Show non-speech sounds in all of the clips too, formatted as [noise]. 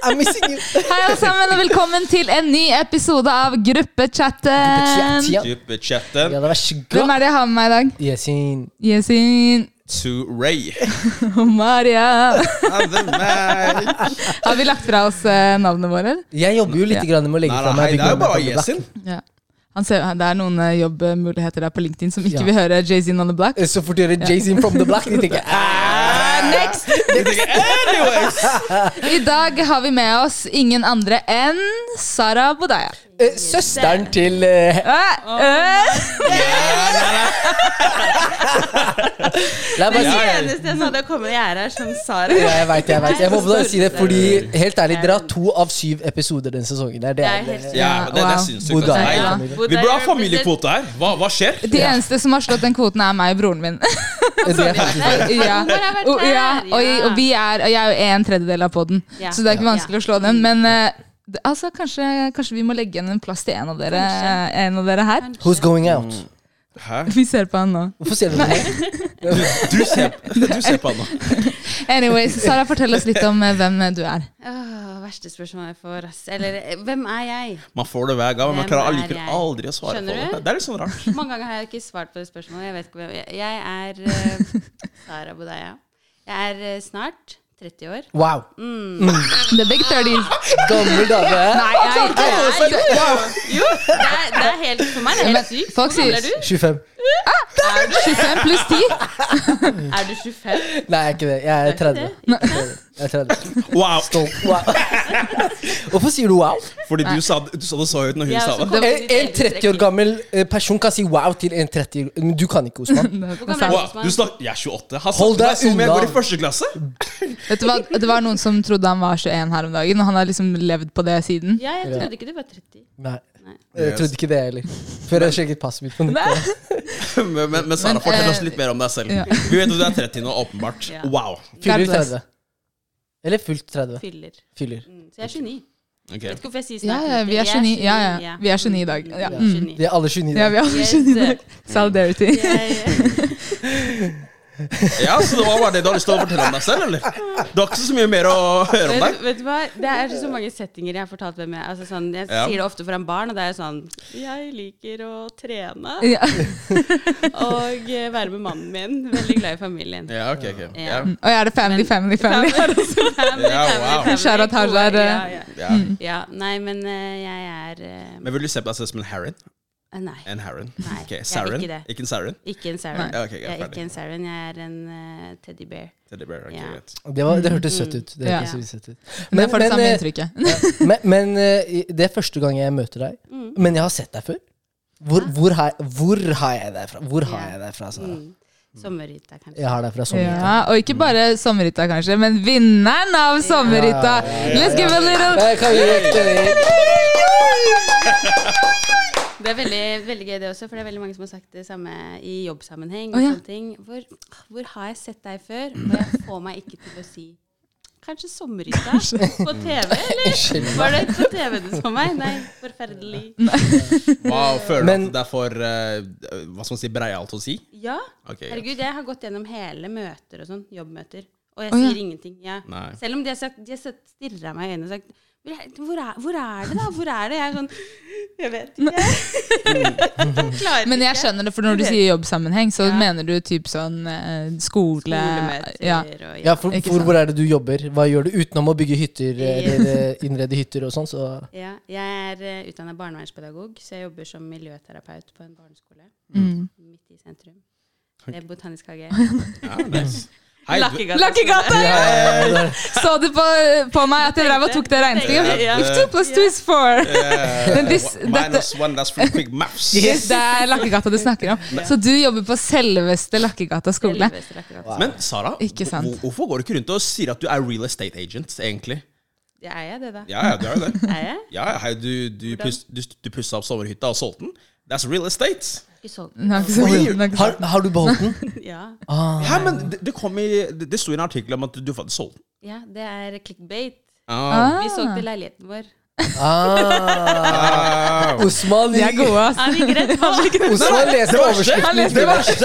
Hei alle sammen, og velkommen til en ny episode av Gruppechatten. Chat, ja. Gruppechatten Ja, Hvem er det jeg har med meg i dag? Yasin. Yesin to Ray. [laughs] og Maria. [laughs] Har vi lagt fra oss navnet navnene våre? Jeg jobber jo litt Ja. grann med å legge fra meg det er jo bare Big Man Ja. Han ser, det er noen eh, jobbmuligheter der på LinkedIn som ikke Ja. vil høre Jay-Z on the Block. Eh, Så fort du hører Jay-Z from the Black, de tenker [laughs] ah, [laughs] Next! Anyways! I dag har vi med oss ingen andre enn Sara Bodaya. eh, Søsteren til eh. La meg bare si Det eneste jeg sa da kommer jeg er her som Sara. ja, jeg vet, jeg vet. Jeg må bare si det fordi Helt ærlig, dere har to av syv episoder denne sesongen. Det Det er, er helt sykt. Ja, det, det wow. er. Buddha. altså. Ja. Vi burde ha familiekvote her. Hva, hva skjer? De eneste som har slått den kvoten, er meg og broren min. det er faktisk [laughs] ja. Hvor har vært Og, ja, og, og vi er, og jeg er jo en tredjedel av poden, Ja. så det er ikke Ja. vanskelig å slå den. Men uh, altså, kanskje, kanskje vi må legge igjen en plass til en av dere, en av dere her? Who's going out? Hæ? [laughs] Vi ser på han nå. Hvorfor ser du det? Du ser, du ser på han nå. [laughs] Anyways, Sara, fortell oss litt om eh, hvem du er. Åh, verste spørsmål jeg får. Ass. Eller eh, hvem er jeg? Man får det hver gang, men man klarer er allikevel aldri å svare Skjønner på det. Det er litt sånn rart. Mange ganger har jeg ikke svart på det spørsmålet. Jeg vet ikke hvem jeg er. Jeg er eh, [laughs] Sara Bodaya. Jeg er eh, snart 30 år. Wow. The big 30s. Gammel dame. Nei, jeg, jeg, Jo, det er, det er helt for meg. Det er helt sykt. folk Hvor gammel sier- er du? 25. 25 pluss 10. Er du 25? Nei, jeg er ikke det. Jeg er 30. Jeg er 30. Wow! Stolt. Wow. Hvorfor sier du wow? Fordi du sa, du sa det så høyt når hun sa det. En, en 30 år gammel eh, person kan si wow til en 30 år Men du kan ikke, Osman. Wow, du snak, jeg er 28. Han sagt snakker meg som jeg går i første klasse. Vet du hva, Det var noen som trodde han var 21 her om dagen, og han har liksom levd på det siden. Ja, jeg trodde ikke du var 30. Nei. Nei. Jeg trodde ikke det heller. Før jeg sjekket passet mitt på nytt. [laughs] Men, men, men Sara, fortell eh, oss litt mer om deg selv. ja. Vi vet at du er 30 nå, åpenbart. Ja. Wow. Fyller God 30. Eller fullt 30. Fyller. Fyller. Mm, så jeg er 29. Okay. Vet ikke hvorfor jeg sier Ja, snart. ja, vi er 29. Ja, ja. Vi er 29 i dag. Ja. Mm. Vi er alle 29. Ja, vi er alle 29 i dag. [laughs] Solidarity. Jeg, [laughs] [laughs] Ja, så det var bare det du hadde lyst til å fortelle om deg selv, eller? Du har ikke så mye mer å høre om deg? vet du hva? Det er så mange settinger jeg har fortalt hvem jeg altså sånn, Jeg Ja. sier det ofte foran barn, og det er sånn Jeg liker å trene Ja. [laughs] og eh, være med mannen min. Veldig glad i familien. Ja, ok, ok. Ja. Ja. Og er det family, family, family? family, [laughs] family, Ja, wow. family, Shout out Hajar, Ja, ja. Ja. ja, nei, men eh, jeg er eh, Men vil du se på deg selv som en Harren? Eh, Nei. En Harren? Nei, Ok, er Saren? ikke det. Ikke en Saren? Ikke en Saren. Ja, ok, greit, jeg er ikke en Saren, jeg er en eh, teddybear. Teddybear, ok, Ja. greit. Det, var, det hørtes søtt ut. Det Ja. hørtes så søtt ut. Men jeg får det samme eh, inntrykket. men, men eh, det er første gang jeg møter deg. Mm. Men jeg har sett deg før. Hvor, hvor, har, hvor har jeg deg fra? Hvor har Ja. jeg deg fra, Sara? Mm. Sommerhytta, kanskje. Jeg har deg fra sommerhytta. Ja, og ikke bare sommerhytta, kanskje, men vinneren av sommerhytta. Ja, ja, ja, Let's give a little Jeg ekte Det er veldig, veldig gøy det også, for det er veldig mange som har sagt det samme i jobbsammenheng. og og ja. sånne ting. Hvor, hvor har jeg sett deg før? Og jeg får meg ikke til å si Kanskje sommerhytta på TV, eller? [laughs] Var det på TV du så meg? Nei, forferdelig. Wow, føler du Men- at det er for uh, Hva skal man si, breialt å si? Ja. Okay, Herregud, jeg har gått gjennom hele møter og sånn, jobbmøter, og jeg ja. sier ingenting. Ja. Selv om de har sagt, de har stirret meg i øynene og sagt hvor er, hvor, er, det, da? Hvor er det? Jeg er sånn Jeg vet ikke. [laughs] Klarer Men jeg skjønner det, for når du sier jobbsammenheng, så Ja. mener du typ sånn eh, skole Skolemøter ja. og Ja, for, for hvor er det du jobber? Hva gjør du utenom å bygge hytter eller eh, innrede hytter og sånn? Så Ja, jeg er uh, utdanna barnevernspedagog, så jeg jobber som miljøterapeut på en barneskole Mm. midt i sentrum. Det er Botanisk hage. [laughs] Ja, nice. Lakkegata. Ja, Så [laughs] du på, på meg at jeg drev og tok det regnestykket? If two plus two is four. [laughs] this- minus one, that's for quick maths. [laughs] Yes. Det er Lakkegata du snakker om. Så du jobber på selveste Lakkegata skole? Lakkegata. Men Sara, Ikke sant. hvor- hvorfor går du ikke rundt og sier at du er real estate agent, egentlig? Ja, er jeg det, da? Ja, ja, du er jo det. Er jeg? Ja, hei, du, du, du, du pussa opp sommerhytta og solgte den. That's real estate. Har har du beholdt den? [laughs] Ja. Ah. Hæ, men det, det kom i Det, det sto i en artikkel om at du hadde solgt den. ja, det er clickbait. Ah. Vi solgte leiligheten vår. Ah. Ah. Osman, De er gode, ass. [laughs] Osman leser Det overskriften. verste, det verste,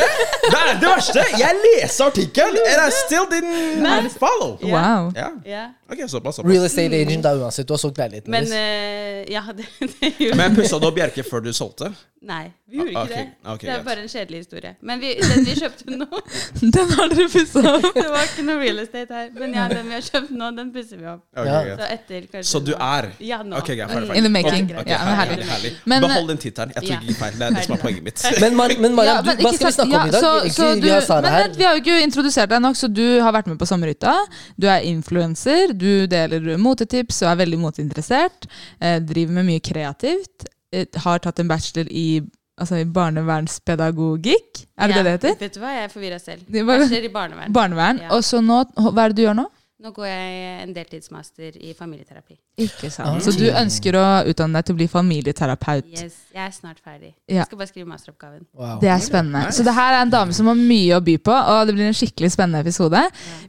det, er det verste Jeg leser artikkelen, and I still didn't follow. Wow. Yeah. Ja. Ok, såpass, såpass. Real estate agent da uansett. Du har solgt leiligheten Men deres. eh, ja, [laughs] det, det gjorde Men pussa du opp Bjerke før du solgte? Nei, vi gjorde Ah, ikke det. ok, det er greit. bare en kjedelig historie. Men vi, den vi kjøpte nå [laughs] Den har dere pussa opp. [laughs] Det var ikke noe real estate her. Men ja, den vi har kjøpt nå, den pusser vi opp. Ok, Ja. greit. Så etter kanskje Så du nå- er Ja, nå. Ok, greit, ferdig, In the making. Ok, Ja, men herlig, herlig. herlig. Men- Behold den tittelen. Jeg tror Ja. ikke det feil. Det er det som er poenget mitt. Men, Mar men Mariam, Ja, du, hva skal vi snakke om ja, i dag? så- Egentlig, så vi har Sara men her. vent, vi har jo ikke introdusert deg nok, så du har vært med på Sommerhytta. Du er influenser, du deler motetips og er veldig moteinteressert. Eh, driver med mye kreativt. Eh, har tatt en bachelor i, altså, i barnevernspedagogikk. Er det Ja, det det heter? Vet du hva, jeg er forvirra selv. Bachelor i barnevern. Barnevern. Ja. Og så nå, hva er det du gjør nå? Nå går jeg en deltidsmaster i familieterapi. Ikke sant. Så du ønsker å utdanne deg til å bli familieterapeut. Yes, jeg er snart ferdig. Ja. Jeg skal bare skrive masteroppgaven. Wow. Det er spennende. Så det her er en dame som har mye å by på, og det blir en skikkelig spennende episode.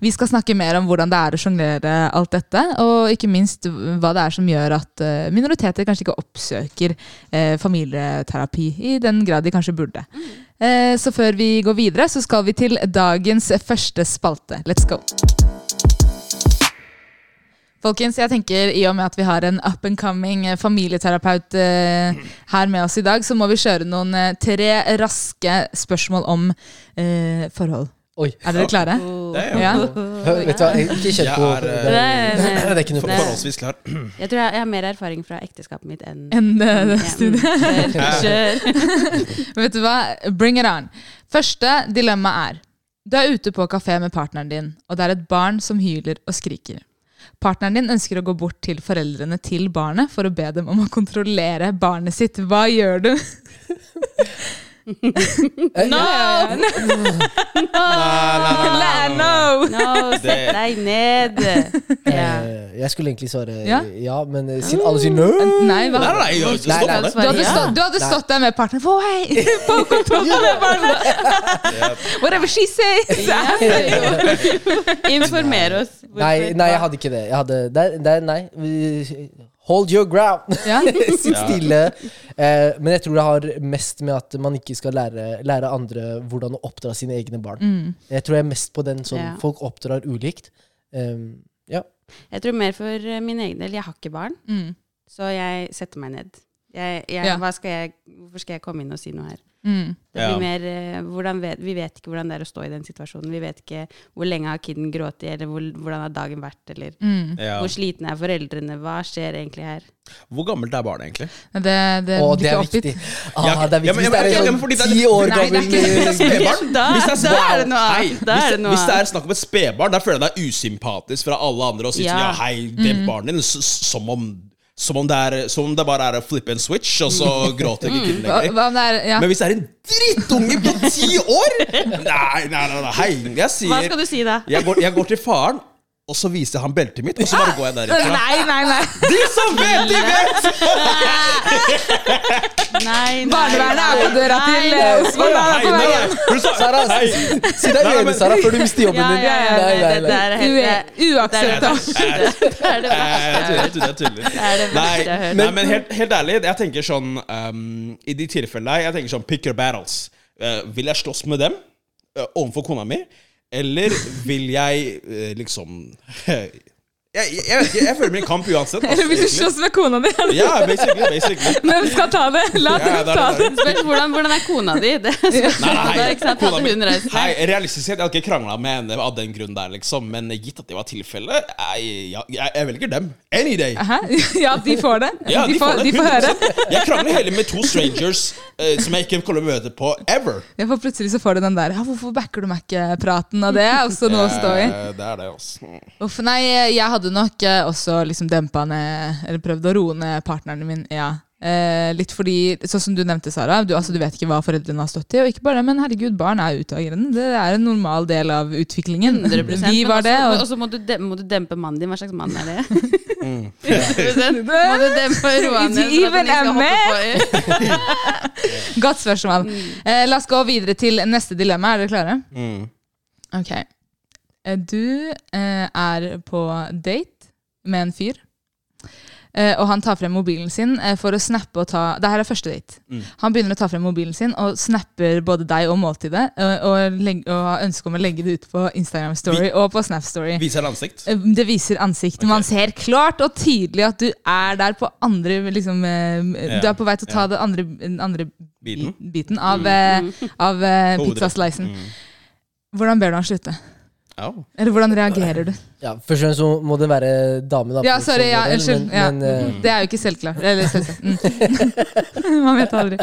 Vi skal snakke mer om hvordan det er å sjonglere alt dette, og ikke minst hva det er som gjør at eh, minoriteter kanskje ikke oppsøker eh, familieterapi i den grad de kanskje burde. Eh, så før vi går videre, så skal vi til dagens første spalte. Let's go! Folkens, jeg tenker I og med at vi har en up and coming eh, familieterapeut eh, her med oss i dag, så må vi kjøre noen eh, tre raske spørsmål om eh, forhold. Oi. Er dere klare? Det er jo Ja. Vet du hva, jeg- ikke kjent på Jeg er, eh, er- Nei, nei. Det er ikke noe for- forholdsvis klar. [clears throat] Jeg tror jeg, jeg har mer erfaring fra ekteskapet mitt enn En eh, studie. Kjør. Vet du hva? Bring it on. Første dilemma er Du er ute på kafé med partneren din, og det er et barn som hyler og skriker. Partneren din ønsker å gå bort til foreldrene til barnet for å be dem om å kontrollere barnet sitt. Hva gjør du? [laughs] No! nei, no! Sett deg ned. [laughs] Eh, Jeg skulle egentlig svare Ja? men eh, siden alle sier no Nei. Nei, nei, nei, Nei, nei. Du hadde, stått, du hadde stått der med partneren. Med barnet! Whatever she says! [laughs] Informer oss. Nei, nei, jeg hadde ikke det. Jeg hadde, det, det, nei. Hold your ground. Ja. [laughs] Sitt stille. Eh, men jeg tror det har mest med at man ikke skal lære, lære andre hvordan å oppdra sine egne barn. Mm. Jeg tror jeg er mest på den sånn Ja. folk oppdrar ulikt. Um, ja. Jeg tror mer for min egen del. Jeg har ikke barn, Mm. så jeg setter meg ned. Jeg, jeg, Ja. hva skal jeg, hvorfor skal jeg komme inn og si noe her? Mm. Det Ja. mer, eh, vet, vi vet ikke hvordan det er å stå i den situasjonen. Vi vet ikke hvor lenge har kiden grått, eller hvor, hvordan har dagen vært, eller Mm. Ja. hvor slitne er foreldrene. Hva skjer egentlig her? Hvor gammelt er barnet egentlig? Det, det Åh, det er viktig. Ah, Ja, det er ja, viktig men- hvis det er ja, men en det sånn er- ti år Nei, det gammel ikke- hvis det er spedbarn. Da- Hvis det er- det noe annet. Hvis, det noe hvis det snakk om et spedbarn, da føler jeg det er usympatisk fra alle andre og si sånn Ja. ja, hei, det barnet din, s- s- som om som om, det er, som om det bare er å flippe en switch, og så gråter ikke kiden lenger. hva det er ja. Men hvis det er en drittunge på ti år [laughs] Nei, nei, nei, nei hei. Jeg Hva skal du si da? jeg går, jeg går til faren, og så viser jeg han beltet mitt, og så bare går jeg derifra. [laughs] Nei, nei, nei! De som vet, de vet! [laughs] Nei, nei. Barnevernet er på døra til eh, Osman. Sara, hei. si deg enig, Sara, før du mister jobben din. ja, ja, Nei, nei, nei. Det er det Jeg jeg tuller, jeg tuller. Det er det Nei, verste jeg har hørt. nei, men helt, helt ærlig, jeg tenker sånn um, I de tilfellene Jeg tenker sånn pick your battles. Uh, vil jeg slåss med dem uh, overfor kona mi, eller vil jeg eh, liksom [laughs] jeg, jeg, jeg, jeg føler min kamp uansett. altså, [laughs] Eller vil du slåss med kona di? Ja, basically. basically. [laughs] Hvem skal ta det? La Ja, dem ta det det. Spørs hvordan, hvordan er kona di? Det er Nei, nei, ikke sant? kona realistisk sett, jeg hadde ikke krangla med henne av den grunn der, liksom. Men gitt at det var tilfellet, jeg, jeg, jeg, jeg velger dem. Any day. Aha. [laughs] Ja, de får det. Ja, de, får, det, de får høre. Jeg krangler heller med to strangers uh, som jeg ikke kommer til å møte på ever. Ja, for plutselig så får du den der ja, 'Hvorfor backer du meg ikke?'-praten, og det er også noe å stå i. Det er det, altså. Uff, nei, jeg hadde nok eh, også liksom dempa ned Eller prøvd å roe ned partneren min. Ja. Eh, litt fordi, sånn som du nevnte, Sara, du, altså, du vet ikke hva foreldrene har stått i. Og ikke bare det, men herregud, barn er utagerende. Det er en normal del av utviklingen. 100%. Vi var det. Og, Og så må, må du dempe mannen din. Hva slags mann er det? [laughs] 100%. Må du dempe roen din ned, even a [laughs] [laughs] godt spørsmål. Eh, la oss gå videre til neste dilemma. Er dere klare? Mm. Ok. Eh, Du eh, er på date med en fyr. Eh, og han tar frem mobilen sin eh, for å snappe og ta Det her er første date. Mm. Han begynner å ta frem mobilen sin og snapper både deg og måltidet. Og, og, legg, og har ønske om å legge det ut på Instagram Story og på Snap Story. Viser ansikt? Eh, Det viser ansikt. Okay. Man ser klart og tydelig at du er der på andre liksom, eh, Ja. Du er på vei til å ta Ja. den andre, andre Biten? biten av, mm. av av pizzaslicen. Mm. Hvordan ber du han slutte? Au. Eller hvordan reagerer du? Ja, Først og fremst så må det være dame. da Ja, sorry, ja, modell, unnskyld. Men, Ja. men, eh, Mm. Det er jo ikke selvklart. Eller selvklart. Mm. [laughs] Man vet aldri.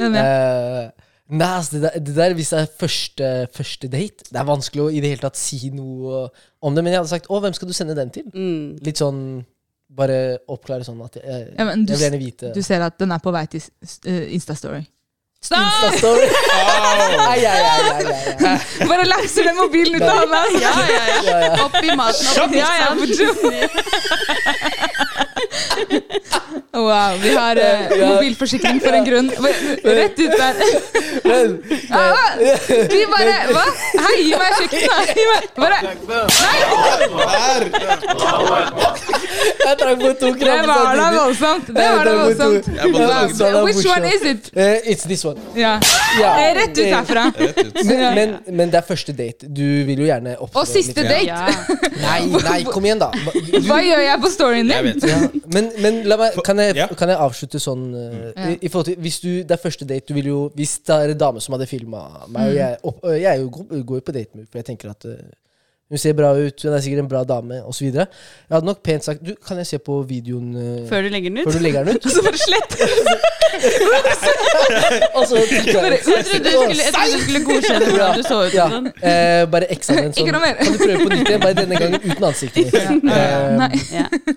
Men, ja. uh, Nei, altså det, der, det der Hvis det er første, første date Det er vanskelig å i det hele tatt si noe om det. Men jeg hadde sagt 'Å, hvem skal du sende den til?' Mm. Litt sånn Bare oppklare sånn at jeg, Ja, du jeg vil gjerne vite Du ser at den er på vei til uh, Instastory. Stopp! Insta-story! [laughs] Bare lakser den mobilen ut av hånda! Ja, ja, ja. Ja, ja. Oppi maten. Oppi Ja, ja. Wow, vi har uh, mobilforsikring for en grunn. Rett ut der. Ah, vi bare Hva? Hei, gi meg kjøkkenet! Gi meg Bare Her! Jeg trakk på to Det var da voldsomt. Det var da Jeg voldsomt. Jeg Which one is it? Uh, It's this one. Ja. Ja. er Rett ut herfra. Men, men, men det er første date. Du vil jo gjerne opptre Og siste litt- date. Ja. Nei, [laughs] nei, kom igjen, da. Du, Hva gjør jeg på storyen Jeg din? vet. ja, men, men la meg, kan, jeg, kan jeg avslutte sånn uh, i, i forhold til, Hvis du, det er første date du vil jo, Hvis det er en dame som hadde filma meg og jeg, opp, øh, jeg er jo, går jo på date med henne, for jeg tenker at eh, hun ser bra ut, hun er sikkert en bra dame, osv. Jeg hadde nok pent sagt du, Kan jeg se på videoen eh, Før du legger den ut? før du legger den ut? [laughs] Så bare slett. [laughs] Og så jeg. Jeg trodde du skulle, jeg du skulle godkjenne hvordan du så ut. Ja, sånn. eh, bare X av en sånn. Kan du prøve på nytt igjen, bare denne gangen [laughs] uten ansiktet mitt. Eh, Nei.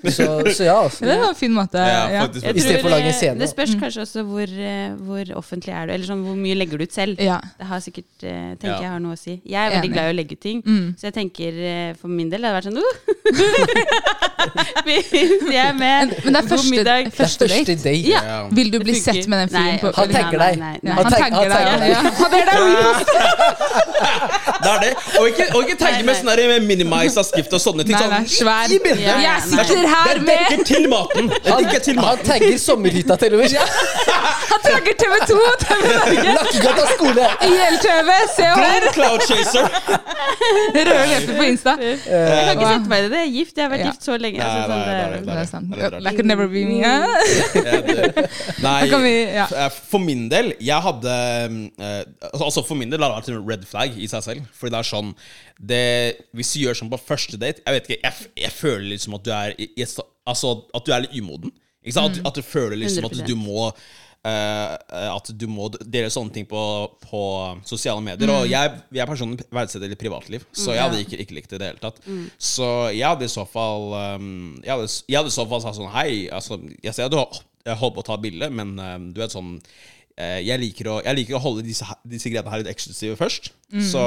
Så, så ja, altså. Det var en fin måte. Ja, Ja. I stedet for å lage en eh, scene, Det spørs kanskje også hvor, eh, hvor offentlig er du, eller sånn, hvor mye legger du ut selv. Ja. Det har sikkert, eh, tenker jeg har noe å si. Jeg er veldig glad i å legge ut ting. Mm. Så jeg tenker eh, for min del det hadde vært sånn uh! [laughs] Hvis er Men, med. men det er første, middag. Det er første første date. date. Ja. Ja. Vil du bli sett med den fyren på Han tenker tagger nei, deg. nei, nei. Han Han deg. Ja. Han ber deg repost. Det er det. Og ikke, og ikke tagge med sånn der minimize av skrift og sånne ting. Sånn, svær. Jeg sitter her Det med dekker til maten. Det dekker til Han maten. tagger sommerhytta til og med. [laughs] Han tagger TV2 og TV Norge. Lakkegata skole. IL-TV, Se og Hør. Cloud Chaser. Røde på Insta. [laughs] Jeg kan ikke sette meg i det. Jeg er gift. Jeg har vært Ja. gift så lenge. Nei, Altså, sånn, nei, det, nei, Det er sant. Det. That could never be me. Det- [laughs] Nei, vi, ja. for min del Jeg hadde eh, Altså For min del har det vært en red flag i seg selv. Fordi det er sånn det, Hvis du gjør sånn på første date Jeg vet ikke, jeg, jeg føler liksom at du er i, i, Altså at du er litt umoden. Ikke sant? At, at du føler liksom at 100%. du må eh, At du må dele sånne ting på, på sosiale medier. Og jeg, jeg personlig verdsetter litt privatliv, så jeg hadde ikke, ikke likt det i det hele tatt. Så jeg hadde i så fall um, jeg, hadde, jeg hadde i så fall sagt sånn Hei, altså, jeg ser at du holdt på å ta bilde, men um, du vet sånn eh, jeg, liker å, jeg liker å holde disse, disse greiene her litt eksklusive først. Så,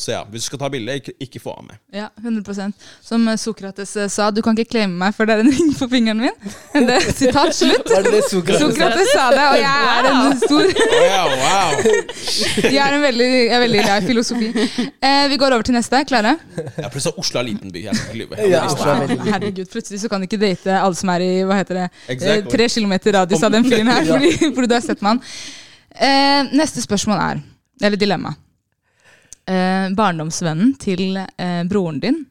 så ja, hvis du skal ta bilde, ikke, ikke få av meg. Ja, 100% Som eh, Sokrates eh, sa, du kan ikke claime meg, for det er en [laughs] ring på fingeren min. Det er Sitat slutt. Det det Sokrates sa? Sokrates sa det, og jeg er en stor ja, wow! [laughs] Jeg er en veldig, jeg er veldig glad i filosofi. Eh, vi går over til neste. Klare? Ja, plutselig Oslo er liten by. Jeg skal ikke. Ja, er Herregud, plutselig så kan du ikke date alle som er i hva heter det, eh, Exactly. tre kilometer radius av den fyren her, fordi, fordi du har sett med han. Eh, neste spørsmål er, eller dilemma. Eh, barndomsvennen til eh, broren din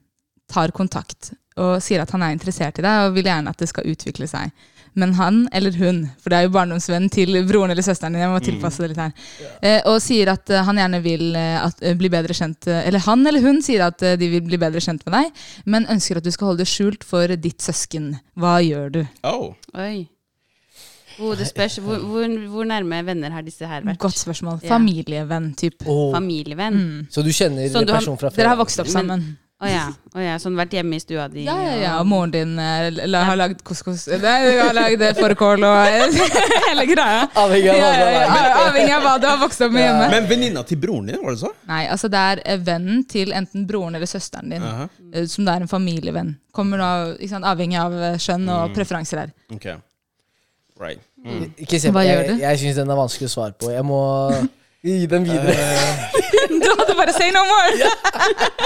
tar kontakt og sier at han er interessert i deg og vil gjerne at det skal utvikle seg. Men han eller hun, for det er jo barndomsvennen til broren eller søsteren din, jeg må tilpasse det litt her, eh, og sier at eh, han gjerne vil eh, at, eh, bli bedre kjent Eller han eller hun sier at de vil bli bedre kjent med deg, men ønsker at du skal holde det skjult for ditt søsken. Hva gjør du? Oh. Oi. Oh, det spørs. Hvor, hvor, hvor nærme venner har disse her vært? Godt spørsmål. Familievenn, typ. Oh. Familievenn? Mm. Så du kjenner Sånn du har- personen fra før? Dere har vokst opp Men- sammen. Å ja. Oh, ja. Sånn vært hjemme i stua di? Ja, ja, ja. Og moren din eh, la, har lagd couscous Nei, har lagd fårikål og [laughs] hele greia. Avhengig av Ja, ja, ja, avhengig av hva du har vokst opp med hjemme. Men venninna til broren din, var det så? Nei, altså det er eh, vennen til enten broren eller søsteren din. Uh -huh. Som det er en familievenn. Kommer da, ikke sant, Avhengig av eh, skjønn og preferanser her. Ok. Right. Mm. Ikke se på Hva gjør Jeg, du? jeg syns den er vanskelig å svare på. Jeg må gi den videre. [laughs] Du hadde bare 'say no more'!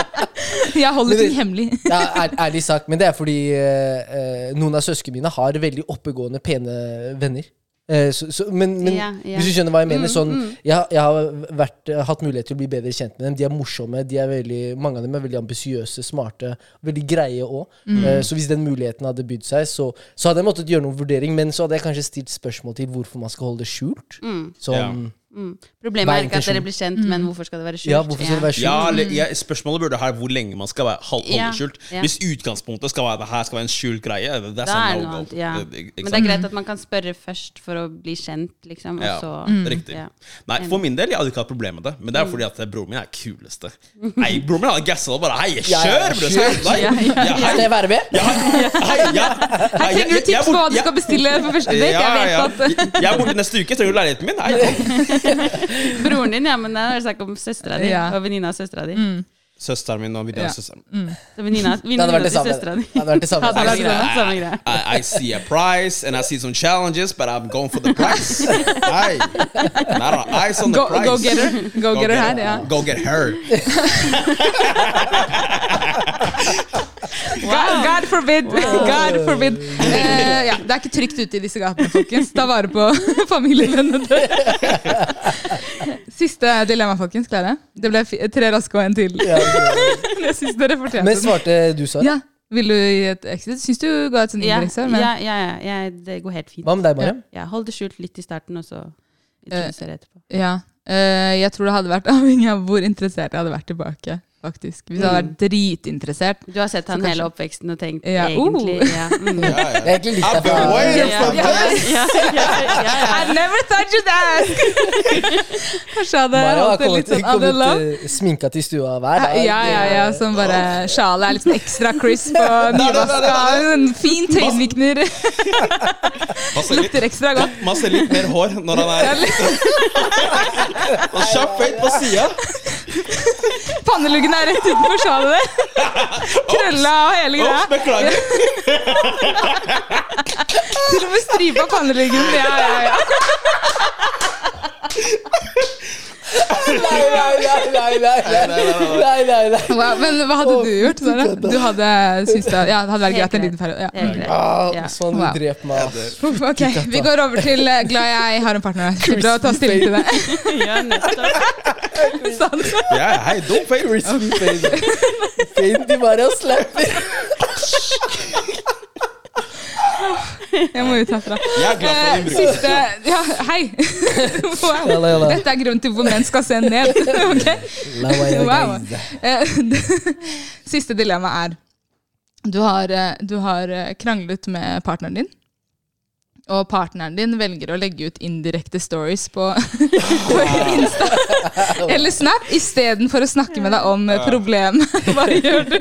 [laughs] Jeg holder ting hemmelig. Ja, ærlig sagt, men det er fordi eh, eh, noen av søsknene mine har veldig oppegående, pene venner. Eh, så, så, men men yeah, yeah. hvis du skjønner hva jeg mener Mm, sånn, mm. jeg, har- jeg har vært, eh, hatt mulighet til å bli bedre kjent med dem. De er morsomme. de er veldig, Mange av dem er veldig ambisiøse, smarte, veldig greie òg. Mm. så hvis den muligheten hadde bydd seg, så, så hadde jeg måttet gjøre noen vurdering. Men så hadde jeg kanskje stilt spørsmål til hvorfor man skal holde det skjult. Mm, Sånn, mm. Problemet er ikke at dere blir kjent, men hvorfor skal det være skjult? Ja, hvorfor skal det være skjult? Ja, eller, ja, Spørsmålet burde være hvor lenge man skal være, hold- holde Ja, skjult. ja. Hvis utgangspunktet skal være det her skal være en skjult greie, det, det er sånn no go. Ja. Men det er greit at man kan spørre først for å bli kjent, liksom. Og Ja, så riktig. ja. Nei, For min del jeg hadde ikke hatt problem med det, men det er fordi at broren min er kuleste. Nei, Broren min hadde gassa og bare Hei, kjør, bror! Skal jeg- være med? hei, ja, Her trenger du tips på hva du skal bestille for første date. Jeg vet at Jeg er borte neste uke. Trenger du leiligheten min? Kom. [laughs] [laughs] Broren din, ja, men det er snakk om søstera di. Ja. Og venninna av søstera di. Søsteren min og venninna av søsteren. Venninna Det hadde venninna vært det til samme. søstera di. Det hadde vært det samme. [laughs] Det greie. I, I see a price and I see some challenges, but I'm going for the price. [laughs] Hey, not on ice on the go, price. go get her. Go get her her, ja. Go get her. God, God forbid! God forbid. Eh, ja, det er ikke trygt ute i disse gatene, folkens. Ta vare på [laughs] familievennene deres. Siste dilemma, folkens. Klare? Det ble tre raske og en til. Ja. Jeg [laughs] syns dere fortjente Men svarte du, Sara? Ja. Vil du gi et exit? Syns du ga et sånt men- ja, ja, ja, ja, det går helt fint. Hva med deg, Mariam? Ja, hold det skjult litt i starten, og så introdusere etterpå. Ja. Uh, jeg tror det hadde vært [laughs] avhengig av hvor interessert jeg hadde vært tilbake. Faktisk. Hvis jeg hadde vært dritinteressert. Du har sett han kanskje- hele oppveksten og tenkt Ja, egentlig uh. ja, mm. [laughs] Ja, Jeg er ja. egentlig litt av Ja, ja, [laughs] ja, ja, ja, ja. I never thought you'd ask! [laughs] Kanskje hadde Mario har det kommet, sånn kommet uh, sminka til stua hver dag. Ja, ja, ja, som bare Sjalet er litt sånn ekstra crisp og nyvaska. En fin tøysvikner Lukter ekstra godt. man ser litt mer hår når han er Og kjapp høyt på sida. Panneluggen er rett utenfor sa du det? Krølla og hele greia. Ops, beklager. [laughs] Til og med stripa panneluggen. Ja, ja, ja. [laughs] Nei, nei, nei, nei, nei, nei, nei. Men hva hadde du gjort? Sara? Du hadde syntes det ja, hadde vært greit en liten periode. Ja. Ah, sånn, du dreper meg. Ok, Vi går over til eh, glad jeg har en partner. Bra å ta stilling til det. Ja, nettopp. Sånn. Ja, hei, dum feit. Crispy face. Fint i Mario slapper. Jeg må ut herfra. Jeg er glad for Eh, din siste Ja, hei! [laughs] Wow. Dette er grunnen til hvorfor menn skal se ned. [laughs] Ok? La meg gjøre Wow. Eh, [laughs] Siste dilemma er du har, eh, du har kranglet med partneren din. Og partneren din velger å legge ut indirekte stories på, på Insta eller Snap istedenfor å snakke med deg om problemet. Hva gjør du?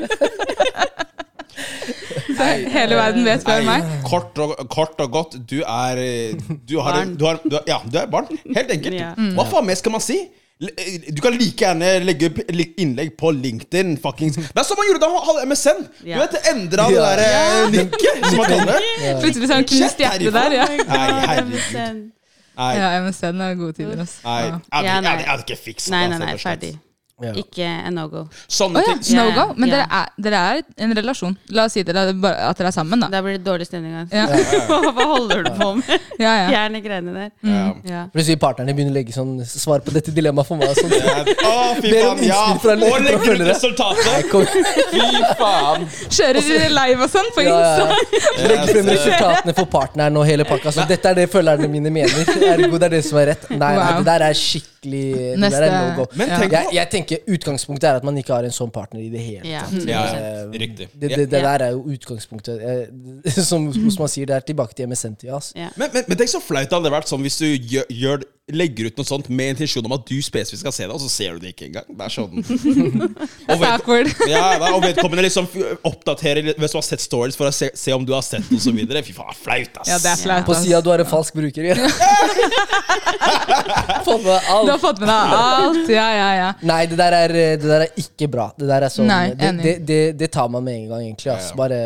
Så hele verden vet hvem meg. Kort og, kort og godt, du er eh, Du har, Barn. du har, du har Ja, du er barn. Helt enkelt. Ja. Mm. Hva faen mer skal man si? Eh, Du kan like gjerne legge opp innlegg på LinkedIn. Fuckings. Det er som man gjorde da man hadde MSN. Du vet, Endra det der eh, linket, som man kaller det. Plutselig sånn knust hjertet der. Ja, Nei, herregud. Nei, ja MSN er gode tider. Altså. nei. Jeg hadde, jeg hadde ikke fiksa det. nei, nei, ferdig. Ja. Ikke en no-go. Sånne oh, ja, ting. no Ja, go. Men ja. dere, er, dere er en relasjon. La oss si dere, er at dere er sammen, da. Da blir det dårlig stemning. Altså. Ja. [laughs] Hva, hva holder du på med? [laughs] Ja, ja. Fjerne greiene der. Ja. Ja. Plutselig partnerne begynner å legge sånn svar på dette dilemmaet for meg. Sånn. Ja, Å, fy faen, ja! Og legger ut resultatet! Fy faen! Kjører dere live og sånn på Insta? ja. Legger frem resultatene for partneren og hele pakka. Så dette er det følgerne mine mener. Ergo det er det som er rett. Nei, nei, Wow. det der er skikkelig Det der er no go. Men Ja. tenk Jeg, jeg tenker Utgangspunktet er at man ikke har en sånn partner i det hele Ja. tatt. Ja, Eh, riktig. Det, det, det der er jo utgangspunktet. Eh, [laughs] Som, som man sier, det er tilbake til MSN-tida. Altså. Ja. Men, men, men tenk så flaut det hadde vært sånn hvis du gjør, gjør, legger ut noe sånt med intensjon om at du spesifikt skal se det, og så ser du det ikke engang. Det er sånn [laughs] og, ved, [laughs] ja, da, og vedkommende liksom oppdaterer hvis du har sett stories for å se, se om du har sett og så videre. Fy faen, flaut, ass. Ja, det er flaut. På ass. sida du har en falsk bruker. Ja. [laughs] Fått med deg Du har fått med deg alt. Ja, ja, ja. Nei, det der, er, det der er ikke bra. Det der er sånn Nei, det, det, det, det tar man med en gang, egentlig. Ass. Ja, ja. Bare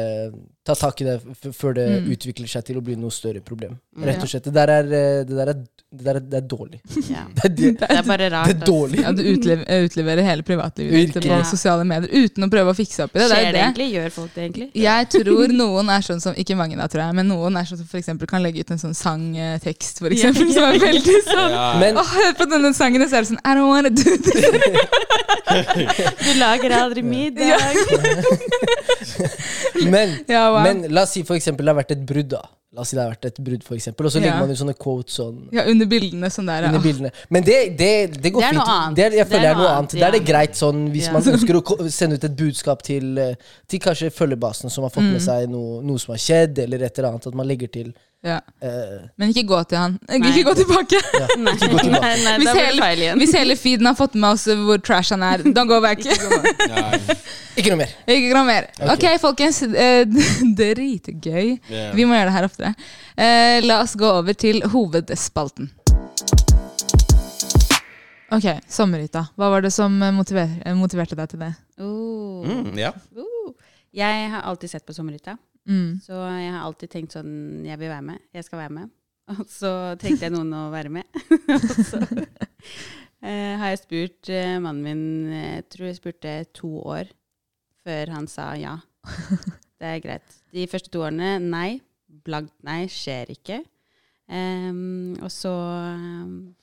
ta tak i det f før det Mm. utvikler seg til å bli noe større problem. Mm. Rett og slett. Det der er, eh, det der er, det der er, det er dårlig. [laughs] Ja. [laughs] Det det, Det er bare rart. det er dårlig. Ja, du utlever, utleverer hele privatlivet ditt på Ja. sosiale medier uten å prøve å fikse opp i det. det, Skjer er det det. egentlig? Gjør folk det egentlig? Jeg tror noen er sånn som Ikke mange, da, tror jeg, men noen er sånn som for eksempel kan legge ut en sånn sangtekst, for eksempel, som er veldig sånn. Men Åh, hør på denne sangen, og så er det sånn I don't wanna do this. [laughs] Du lager aldri middag. Men, Ja, wow. men la oss si for eksempel det har vært et brudd, da. La oss si det har vært et brudd, eksempel. Og så legger Ja. man ut sånne quotes sånn ja, under bildene sånn der. under bildene. Men det, det, det går Det er fint. noe annet. Det er, jeg er føler det er noe noe annet, annet. Da er det greit sånn hvis Ja. man [laughs] ønsker å sende ut et budskap til, eh, til kanskje følgebasen som har fått Mm. med seg noe, noe som har skjedd, eller et eller annet. At man legger til Ja. Uh, Men ikke gå til han. Nei. Ikke gå [laughs] tilbake. Nei, nei, nei, Hvis det hele, feil igjen. hvis hele feeden har fått med oss hvor trash han er, don't go back. Ikke noe mer. Ikke noe mer. Ok. okay folkens. Uh, [laughs] Dritgøy. Yeah. Vi må gjøre det her oftere. Eh, la oss gå over til hovedspalten. Ok, sommerhytta. Hva var det som eh, motiver eh, motiverte deg til det? Oh. Mm, ja. Uh. Jeg har alltid sett på Sommerhytta, Mm. så jeg har alltid tenkt sånn Jeg vil være med. Jeg skal være med. [laughs] Og så trengte jeg noen å være med. [laughs] Og så eh, har jeg spurt eh, mannen min Jeg tror jeg spurte to år før han sa ja. [laughs] Det er greit. De første to årene nei. Blankt nei. Skjer ikke. Um, og så um,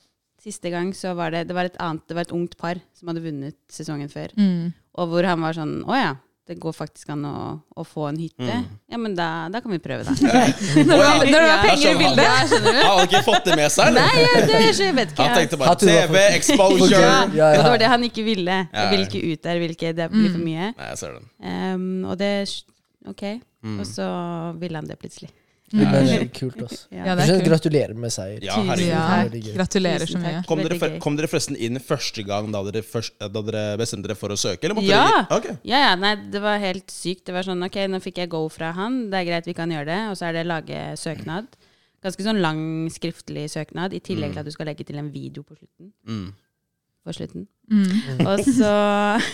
Siste gang så var det Det var et annet Det var et ungt par som hadde vunnet sesongen før. Mm. Og hvor han var sånn Å ja, det går faktisk an å, å få en hytte. Mm. Ja, men da, da kan vi prøve, da. [laughs] Når du har- når du har penger i bildet. Ja, skjønner du? Han hadde ikke fått det med seg, eller? Nei, ja, det, jeg vet ikke. Han tenkte bare TV, exposure. ja, Ja, ja. Og det var det han ikke ville. Jeg vil ikke ut der, vil ikke, det blir for mye. Nei, jeg ser den. Um, og det Ok. Mm. Og så ville han det plutselig. Det Mm. er veldig kult. ass. Ja, det er kult. Gratulerer med seier. Ja, herregud. Ja, gratulerer så mye. Kom dere, for, kom dere forresten inn første gang da dere, først, da dere bestemte dere for å søke? Eller måtte Ja. dere Ok. Ja, ja, nei, det var helt sykt. Det var sånn, ok, nå fikk jeg go fra han, det er greit, vi kan gjøre det. Og så er det lage søknad. Ganske sånn lang skriftlig søknad, i tillegg til at du skal legge til en video på slutten. Mm. På slutten. Mm. Og så,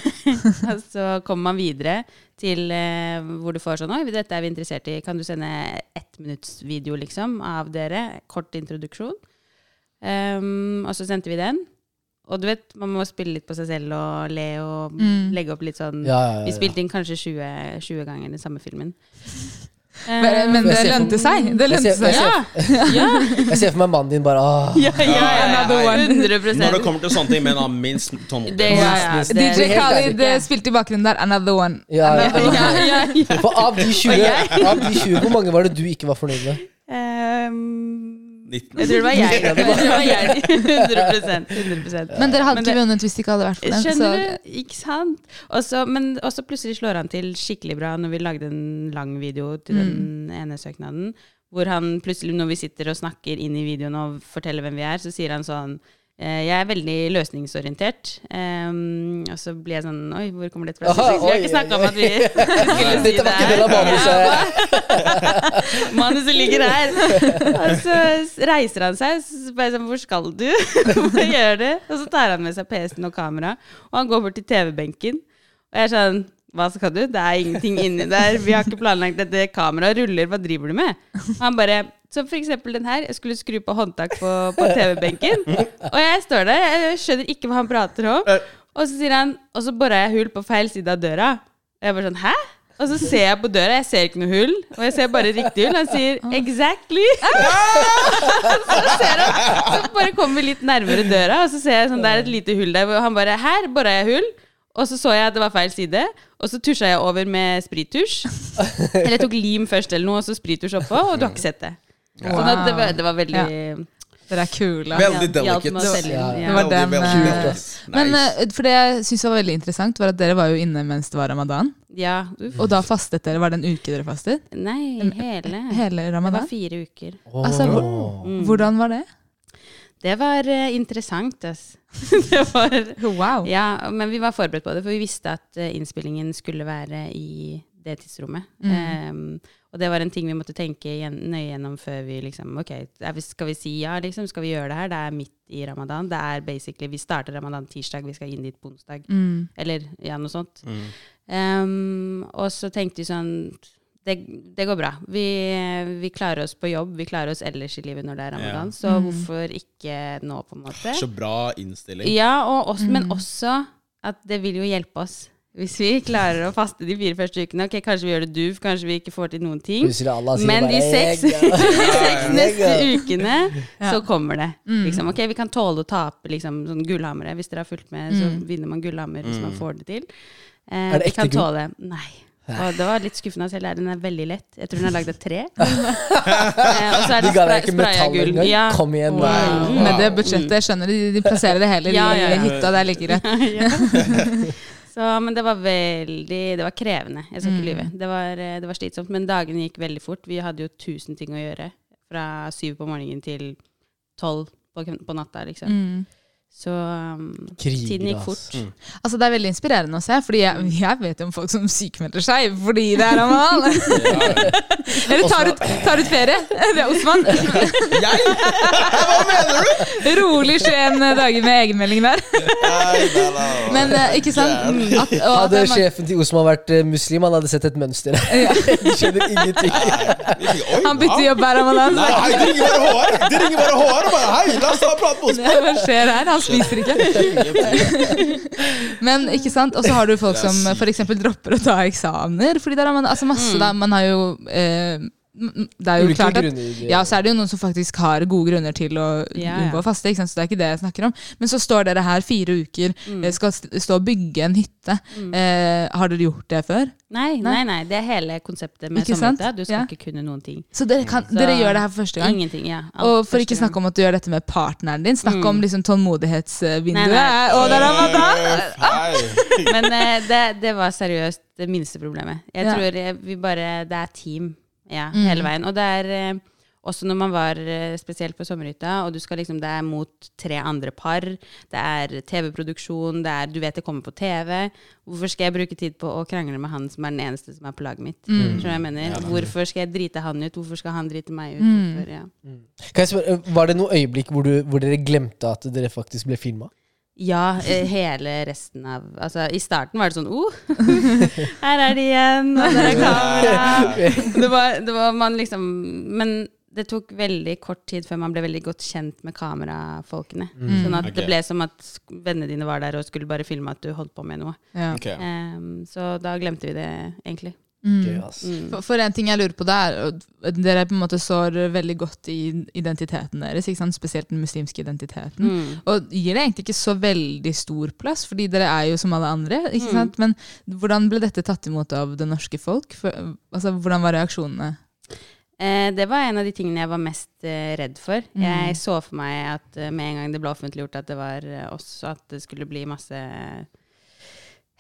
[laughs] og så kommer man videre til eh, hvor du får sånn Oi, dette er vi interessert i. Kan du sende ett minutts liksom, av dere? Kort introduksjon. Um, og så sendte vi den. Og du vet, man må spille litt på seg selv og le og Mm. legge opp litt sånn Ja, ja, ja, Vi spilte inn kanskje 20, 20 ganger den samme filmen. Men, men det Jeg ser for- lønte seg. Det Jeg ser- jeg ser- ja, ja, [laughs] Jeg ser for meg mannen din bare ah. [laughs] ja, ja, ja, Another one. 100 Når det kommer til sånne ting, men han minst tålmodig. Det- Det- DJ Khalid eh, spilte i bakgrunnen der 'Another One'. Ja, ja, ja, ja, ja. For av de 20, av de 20, hvor mange var det du ikke var fornøyd med? Ehm, 19. jeg tror det var jeg. [laughs] Jeg tror det var jeg. [laughs] 100% 100 Men dere hadde Men ikke vunnet hvis det ikke hadde vært for den. Så, Skjønner du? Ikke sant? Også, men også plutselig slår han til skikkelig bra når vi lagde en lang video til den ene søknaden. Hvor han plutselig, når vi sitter og snakker inn i videoen og forteller hvem vi er, så sier han sånn jeg er veldig løsningsorientert. Um, og så blir jeg sånn Oi, hvor kommer dette fra? Aha, vi har ikke snakka om at vi [laughs] skulle si det her. [laughs] Manuset ligger her. Og så reiser han seg, så bare sånn Hvor skal du? [laughs] Hva gjør du? Og så tar han med seg PC-en og kamera, og han går bort til TV-benken. Og jeg er sånn Hva skal du? Det er ingenting inni der. Vi har ikke planlagt dette. Kameraet ruller. Hva driver du med? Han bare Så for eksempel den her. Jeg skulle skru på håndtak på, på TV-benken. Og jeg står der. Jeg skjønner ikke hva han prater om. Og så sier han Og så bora jeg hull på feil side av døra. Og jeg bare sånn Hæ? Og så ser jeg på døra, jeg ser ikke noe hull. Og jeg ser bare riktig hull. Han sier 'exactly'. [laughs] så ser han, så bare kommer vi litt nærmere døra, og så ser jeg sånn det er et lite hull der. Og han bare 'her bora jeg hull'. Og så så jeg at det var feil side, og så tusja jeg over med sprittusj. Eller jeg tok lim først eller noe, og så sprittusj oppå, og du har ikke sett det. Sånn at det var, det var veldig dere er kule. Veldig delicate. Ja, ja. Veldig, veldig. Men eh, for det jeg syns var veldig interessant, var at dere var jo inne mens det var ramadan. Ja, uff. Og da fastet dere. Var det en uke dere fastet? Nei, hele. Hele Det var fire uker. Altså, hvor- Mm. Hvordan var det? Det var eh, interessant, ass. [laughs] det var Wow. Ja, men vi var forberedt på det, for vi visste at eh, innspillingen skulle være i det tidsrommet. Mm. Um, og det var en ting vi måtte tenke igjen, nøye gjennom før vi liksom Ok, skal vi si ja, liksom? Skal vi gjøre det her? Det er midt i ramadan. Det er basically Vi starter ramadan tirsdag, vi skal inn dit på onsdag. Mm. Eller ja, noe sånt. Mm. Um, og så tenkte vi sånn det, det går bra. Vi, vi klarer oss på jobb, vi klarer oss ellers i livet når det er ramadan. Ja. Så hvorfor ikke nå, på en måte? Så bra innstilling. Ja, og også, men også at det vil jo hjelpe oss. Hvis vi klarer å faste de fire første ukene. Ok, Kanskje vi gjør det duv, kanskje vi ikke får til noen ting. Allah Men bare, [laughs] de seks [laughs] neste ukene, Ja. så kommer det. Liksom, ok, Vi kan tåle å tape liksom, sånn gullhammere. Hvis dere har fulgt med, så vinner man gullhammer hvis man får det til. Eh, Er det vi kan ekte gull? Nei. Og det var litt skuffende selv. Den er veldig lett. Jeg tror den er lagd av tre. [laughs] eh, og så er De det ga deg spray- ikke spraya metall gull. engang? Ja. Kom igjen. Wow. nei. Med det budsjettet, jeg skjønner de, de plasserer det hele Ja, ja, i ja. hytta. Det er like greit. [laughs] Ja. [laughs] Så, men det var veldig Det var krevende. Jeg skal ikke lyve. Det var, eh, det var slitsomt. Men dagene gikk veldig fort. Vi hadde jo tusen ting å gjøre. Fra syv på morgenen til tolv på, kven- på natta, liksom. Mm. Så um, Kriger, tiden gikk fort. Altså Det er veldig inspirerende å se, Fordi jeg, jeg vet jo om folk som sykemelder seg fordi det er ramadan. [laughs] [laughs] Eller tar ut, tar ut ferie. [laughs] Det er Osman. [laughs] Jeg? Hva mener du? Rolig 21 dager med egenmelding der. Men eh, ikke sant? At, og at Hadde sjefen til Osman vært eh, muslim, han hadde sett et mønster. De skjønner ingenting. Han bytter jobb hver ramadan. Nei, det de ringer bare HR. De ringer bare HR og bare Hei, la oss ta en prat med Osman. Hva skjer her? Han spiser ikke. Men ikke sant? Og så har du folk som f.eks. dropper å ta eksamener. Fordi det er man, altså masse da, Man har jo eh, Det er jo Ulike klart at grunner. ja, så er det jo noen som faktisk har gode grunner til å Ja, unngå å faste. Ikke sant? Så det er ikke det jeg snakker om. Men så står dere her fire uker, Mm. eh, skal stå og bygge en hytte. Eh, har dere gjort det før? Nei, Nei. nei. Det er hele konseptet med sant? Du skal Ja. ikke kunne noen ting. Så dere, kan, Så- dere gjør det her for første gang? Ingenting. ja. Alt Og for ikke snakke om at du gjør dette med partneren din, snakk Mm. om liksom tålmodighetsvinduet. Nei, nei. Og det ramadan! Hei. Men eh, det, det var seriøst det minste problemet. Jeg Ja. tror eh, vi bare Det er team ja, Mm. hele veien. Og det er eh, også når man var eh, spesielt på sommerhytta, og du skal liksom, det er mot tre andre par, det er TV-produksjon, det er Du vet det kommer på TV. Hvorfor skal jeg bruke tid på å krangle med han som er den eneste som er på laget mitt? Mm. Skjønner jeg mener? Hvorfor skal jeg drite han ut? Hvorfor skal han drite meg ut? Mm. Hvorfor, ja. Kan jeg spørre, eh, Var det noe øyeblikk hvor, du, hvor dere glemte at dere faktisk ble filma? Ja, eh, hele resten av Altså, i starten var det sånn oh, [laughs] her er de igjen, og der er kamera. Det var, det var man liksom Men det tok veldig kort tid før man ble veldig godt kjent med kamerafolkene. Sånn at okay. det ble som at vennene dine var der og skulle bare filme at du holdt på med noe. Ja. Ok. Um, så da glemte vi det, egentlig. Gøy, ass. Mm. For, for en ting jeg lurer på der, er Dere på en måte sår veldig godt i identiteten deres, ikke sant? spesielt den muslimske identiteten. Mm. Og gir det egentlig ikke så veldig stor plass, fordi dere er jo som alle andre. ikke Mm. sant? Men hvordan ble dette tatt imot av det norske folk? For, altså, Hvordan var reaksjonene? Eh, det var en av de tingene jeg var mest eh, redd for. Mm. Jeg så for meg at eh, med en gang det ble offentliggjort at det var eh, oss, at det skulle bli masse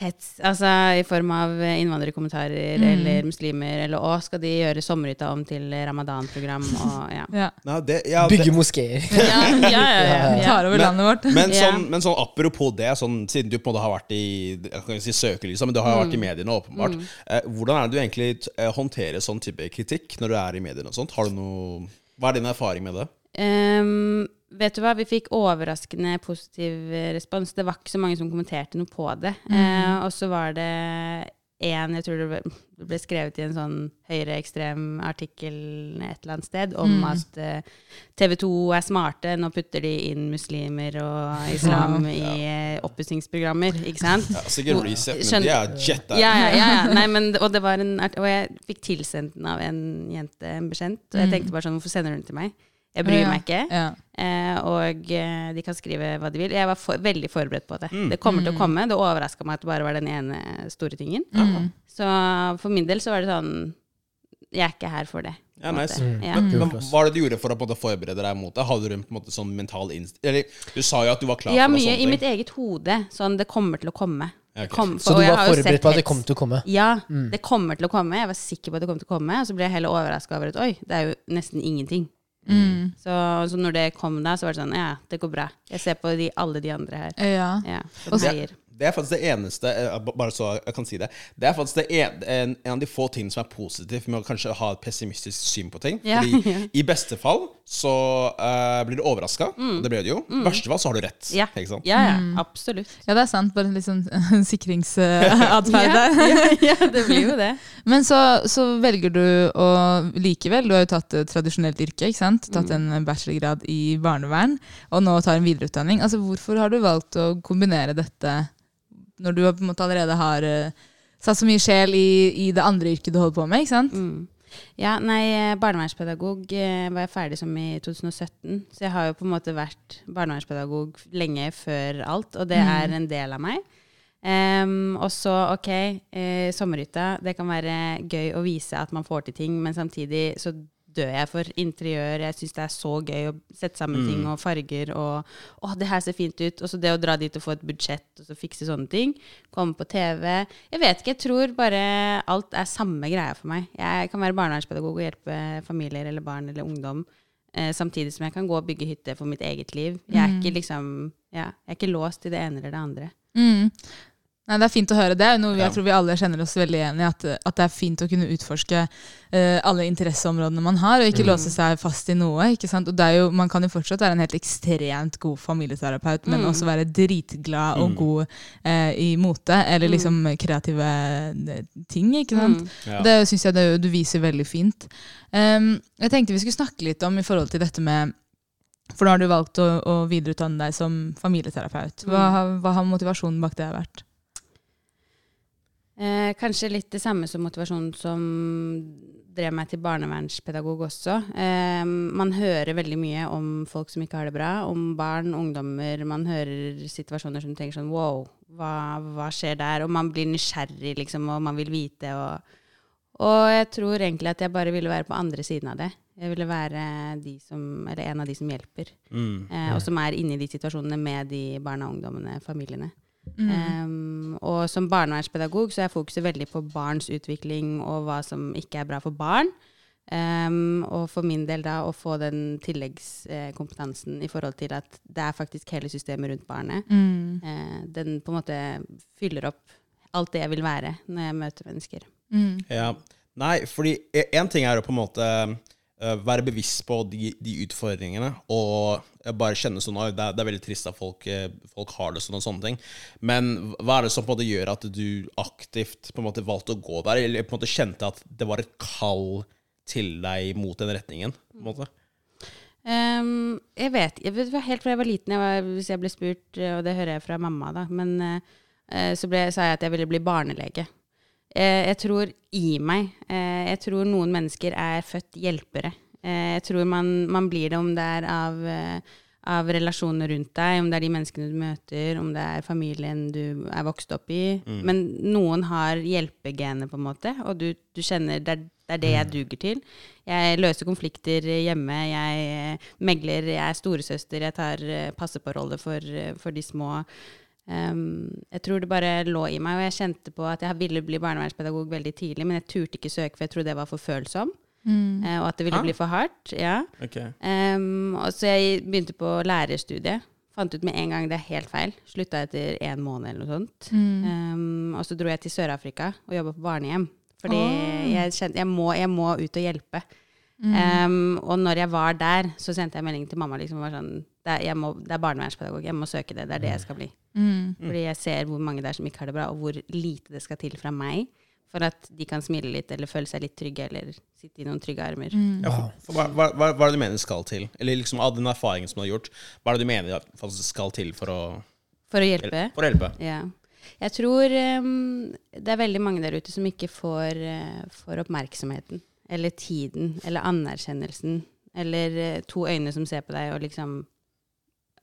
hets. Altså i form av innvandrerkommentarer Mm. eller muslimer, eller å, skal de gjøre sommerhytta om til ramadan-program? Og ja. [laughs] Ja. Nei, det, ja, det, Bygge moskeer. [laughs] Ja, ja, ja, ja, ja. Tar over Men- landet vårt. men, [laughs] Ja. sånn, men sånn apropos det, sånn, siden du på en måte har vært i jeg si søkelyset, men du har jo vært i mediene, åpenbart. Eh, hvordan er det du egentlig eh, håndterer sånn type kritikk når du er i mediene? og sånt? Har du noe, hva er din erfaring med det? Ehm, vet du hva, vi fikk overraskende positiv respons. Det var ikke så mange som kommenterte noe på det. Eh, og så var det en, jeg tror det ble, det ble skrevet i en sånn høyreekstrem artikkel et eller annet sted, om at eh, TV 2 er smarte, nå putter de inn muslimer og islam i eh, oppussingsprogrammer, ikke sant? Ja, sikkert reset, men Skjønner- de er jet. Ja, ja, ja, ja. Nei, men, og, det var en, og jeg fikk tilsendt den av en jente, en bekjent, og jeg tenkte bare sånn, hvorfor sender du den til meg? Jeg bryr Ja. meg ikke. Ja. Eh, og eh, de kan skrive hva de vil. Jeg var for, veldig forberedt på det. Mm. Det kommer til å komme. Det overraska meg at det bare var den ene store tingen. Mm. Så for min del så var det sånn Jeg er ikke her for det. Ja, nice. Mm. Ja. Men, men hva er det du gjorde for å på en måte forberede deg mot det? Hadde du en på en måte sånn mental inst... Eller du sa jo at du var klar ja, for det. Ja, mye i ting. mitt eget hode. Sånn, det kommer til å komme. Kom, Så du var forberedt på at det kom til å komme? Ja, Mm. det kommer til å komme. Jeg var sikker på at det kom til å komme, og så ble jeg heller overraska over at oi, det er jo nesten ingenting. Mm. Så, så når det kom da, så var det sånn ja, det går bra. Jeg ser på de, alle de andre her. Ja. Ja, som. Det er faktisk det eneste eh, Bare så jeg kan si det. Det er faktisk det en, en, en av de få tingene som er positivt med å kanskje ha et pessimistisk syn på ting. Ja, Fordi [laughs] i beste fall så uh, blir du overraska, og det ble du jo. I verste fall så har du rett. Mm. Ja, Ikke sant? ja, ja absolutt. Ja, det er sant. Bare litt sånn [laughs] sikringsatferd [laughs] der. ja, ja, det blir jo det. Men så, så velger du å likevel Du har jo tatt et tradisjonelt yrke, ikke sant? Tatt Mm. en bachelorgrad i barnevern, og nå tar en videreutdanning. Altså, Hvorfor har du valgt å kombinere dette når du på en måte allerede har uh, satt så mye sjel i, i det andre yrket du holder på med? ikke sant? Mm. Ja, nei, eh, barnevernspedagog eh, var jeg ferdig som i 2017. Så jeg har jo på en måte vært barnevernspedagog lenge før alt, og det er en del av meg. Um, og så, ok, eh, sommerhytta. Det kan være gøy å vise at man får til ting, men samtidig så dør jeg for interiør. Jeg syns det er så gøy å sette sammen ting og farger og Å, det her ser fint ut. Og så det å dra dit og få et budsjett og så fikse sånne ting. Komme på TV. Jeg vet ikke, jeg tror bare alt er samme greia for meg. Jeg kan være barnevernspedagog og hjelpe familier eller barn eller ungdom. Eh, samtidig som jeg kan gå og bygge hytte for mitt eget liv. Jeg er ikke liksom ja, Jeg er ikke låst til det ene eller det andre. Mm. Nei, Det er fint å høre. Det er noe vi- Ja. jeg tror vi alle kjenner oss veldig igjen i. At, at det er fint å kunne utforske uh, alle interesseområdene man har, og ikke låse seg fast i noe. ikke sant? Og det er jo, Man kan jo fortsatt være en helt ekstremt god familieterapeut, men også være dritglad og god uh, i mote, eller liksom kreative eh, ting. ikke sant? Ja. Det syns jeg det, du viser veldig fint. Um, jeg tenkte vi skulle snakke litt om i forhold til dette med For nå har du valgt å, å videreutdanne deg som familieterapeut. Hva, har- hva har motivasjonen bak det vært? Eh, kanskje litt det samme som motivasjonen som drev meg til barnevernspedagog også. Eh, man hører veldig mye om folk som ikke har det bra, om barn, ungdommer. Man hører situasjoner som du tenker sånn wow, hva, hva skjer der? Og man blir nysgjerrig, liksom, og man vil vite. Og, og jeg tror egentlig at jeg bare ville være på andre siden av det. Jeg ville være de som, eller en av de som hjelper, Mm. eh, og som er inne i de situasjonene med de barna, ungdommene, familiene. Um, og som barnevernspedagog så er fokuset veldig på barns utvikling og hva som ikke er bra for barn. Um, og for min del da å få den tilleggskompetansen i forhold til at det er faktisk hele systemet rundt barnet. Mm. Uh, den på en måte fyller opp alt det jeg vil være når jeg møter mennesker. Mm. Ja. Nei, fordi én ting er å på en måte være bevisst på de, de utfordringene, og eh, bare kjenne sånn at det, det er veldig trist at folk, eh, folk har det sånn og sånne ting. Men hva er det som på en måte gjør at du aktivt på en måte valgte å gå der, eller på en måte kjente at det var et kall til deg mot den retningen? på en måte? Um, jeg vet jeg Helt fra jeg var liten, jeg var, hvis jeg ble spurt, eh, og det hører jeg fra mamma, da, men eh, eh, så ble, sa jeg at jeg ville bli barnelege. Eh, jeg tror i meg eh, Jeg tror noen mennesker er født hjelpere. Eh, jeg tror man, man blir det om det er av, av relasjonene rundt deg, om det er de menneskene du møter, om det er familien du er vokst opp i. Men noen har hjelpegenet, på en måte, og du, du kjenner det er, det er det jeg duger til. Jeg løser konflikter hjemme, jeg megler, jeg er storesøster, jeg tar eh, på rolle for, for de små. Um, jeg tror det bare lå i meg, og jeg kjente på at jeg ville bli barnevernspedagog veldig tidlig, men jeg turte ikke søke, for jeg trodde jeg var for følsom, eh, og at det ville Ah. bli for hardt. Ja. Um, og så jeg begynte på lærerstudiet. Fant ut med en gang det er helt feil. Slutta etter en måned eller noe sånt. Um, og så dro jeg til Sør-Afrika og jobba på barnehjem. Fordi jeg kjente jeg må, jeg må ut og hjelpe. Um, og når jeg var der, så sendte jeg melding til mamma. Liksom, var sånn, det, er, jeg må, det er barnevernspedagog, jeg må søke det. Det er det jeg skal bli. Mm. Fordi jeg ser hvor mange det er som ikke har det bra, og hvor lite det skal til fra meg for at de kan smile litt eller føle seg litt trygge eller sitte i noen trygge armer. Ja, for, for, hva, hva, hva er det du mener skal til? Eller liksom av den erfaringen som du har gjort, hva er det du mener skal til for å, For å hjelpe. for å hjelpe? Ja. Jeg tror um, det er veldig mange der ute som ikke får, uh, får oppmerksomheten, eller tiden, eller anerkjennelsen, eller eh, to øyne som ser på deg, og liksom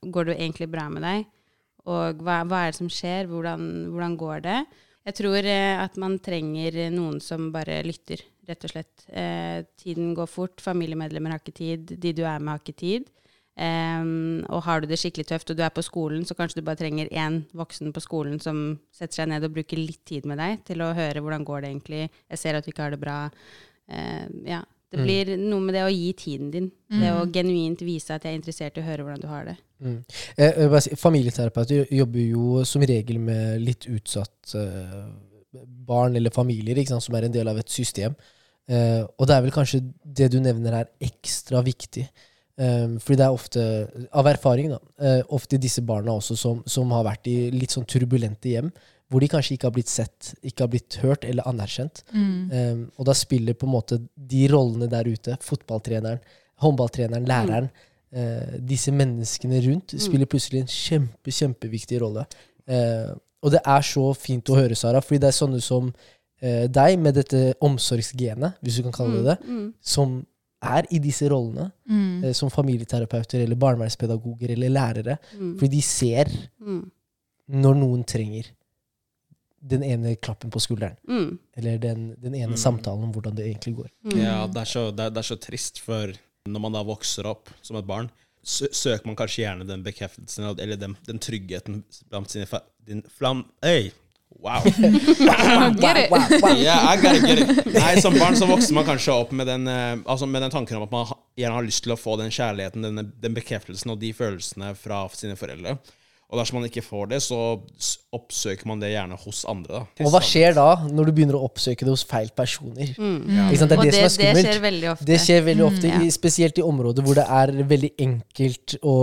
Går det egentlig bra med deg? Og hva, hva er det som skjer? Hvordan, hvordan går det? Jeg tror eh, at man trenger noen som bare lytter, rett og slett. Eh, tiden går fort, familiemedlemmer har ikke tid, de du er med har ikke tid. Um, og har du det skikkelig tøft og du er på skolen, så kanskje du bare trenger én voksen på skolen som setter seg ned og bruker litt tid med deg til å høre hvordan går det egentlig, jeg ser at du ikke har det bra. Eh, ja, Det blir noe med det å gi tiden din. Det å genuint vise at jeg er interessert i å høre hvordan du har det. Mm. Eh, familieterapeuter jobber jo som regel med litt utsatt eh, barn eller familier, sant, som er en del av et system. Eh, og det er vel kanskje det du nevner er ekstra viktig. Um, fordi det er ofte, av erfaring, da, eh, ofte disse barna også som, som har vært i litt sånn turbulente hjem, hvor de kanskje ikke har blitt sett, ikke har blitt hørt eller anerkjent. Um, og da spiller på en måte de rollene der ute, fotballtreneren, håndballtreneren, læreren, eh, disse menneskene rundt, spiller plutselig en kjempe, kjempeviktig rolle. Uh, og det er så fint å høre, Sara, fordi det er sånne som uh, deg, med dette omsorgsgenet, hvis du kan kalle det det, som er i disse rollene, Mm. som familieterapeuter eller barnevernspedagoger eller lærere. Fordi de ser Mm. når noen trenger den ene klappen på skulderen. Mm. Eller den, den ene samtalen om hvordan det egentlig går. Ja, det er, så, det, er, det er så trist, for når man da vokser opp som et barn, sø søker man kanskje gjerne den bekreftelsen eller den, den tryggheten blant sine fa din flam... Hey! Wow! [laughs] Get it. Yeah, I get it. Nei, Som barn så vokser man kanskje opp med den, eh, altså med den tanken om at man gjerne har lyst til å få den kjærligheten, den, den bekreftelsen og de følelsene fra sine foreldre. Og dersom man ikke får det, så oppsøker man det gjerne hos andre. da. Og hva skjer da, når du begynner å oppsøke det hos feil personer? Ikke sant? Det er det, det, som er det skummelt. skjer veldig ofte. Det skjer veldig ofte, ja. i, spesielt i områder hvor det er veldig enkelt å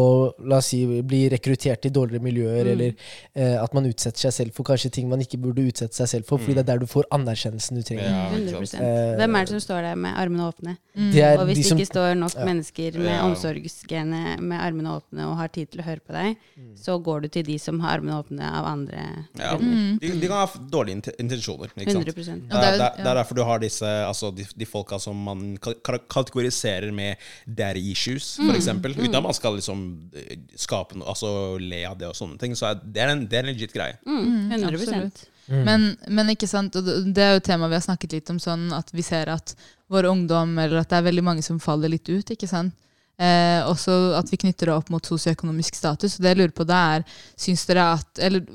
la oss si, bli rekruttert til dårligere miljøer, eller eh, at man utsetter seg selv for kanskje ting man ikke burde utsette seg selv for, fordi det er der du får anerkjennelsen du trenger. Ja, 100%. Eh, Hvem er det som står der med armene åpne? Det er Og hvis de det ikke står nok ja. mennesker med Ja. omsorgsgenet med armene åpne og har tid til å høre på deg, Mm. så går du til de som har armene åpne av andre Ja. grunner. De, de kan ha dårlige intensjoner. Ikke sant? 100 Det det er, det, er, det er derfor du har disse altså de, de folka som man ka- ka- kategoriserer med daddy issues, for eksempel. Uten at man skal liksom eh, skape noe, altså le av det og sånne ting. Så er, det, er en, det er en legit greie. Mm, 100 absolutt. Men, men ikke sant, og det det er jo et tema vi har snakket litt om, sånn at vi ser at vår ungdom, eller at det er veldig mange som faller litt ut. ikke sant? Eh, også at vi knytter det opp mot sosioøkonomisk status. Og det jeg lurer på da er, syns dere at Eller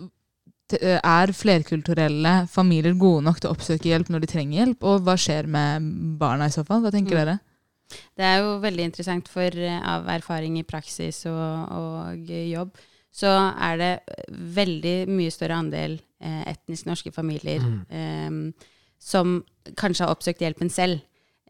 er flerkulturelle familier gode nok til å oppsøke hjelp når de trenger hjelp? Og hva skjer med barna i så fall? Hva tenker dere? Det er jo veldig interessant, for eh, av erfaring i praksis og, og jobb, så er det veldig mye større andel eh, etnisk norske familier eh, som kanskje har oppsøkt hjelpen selv.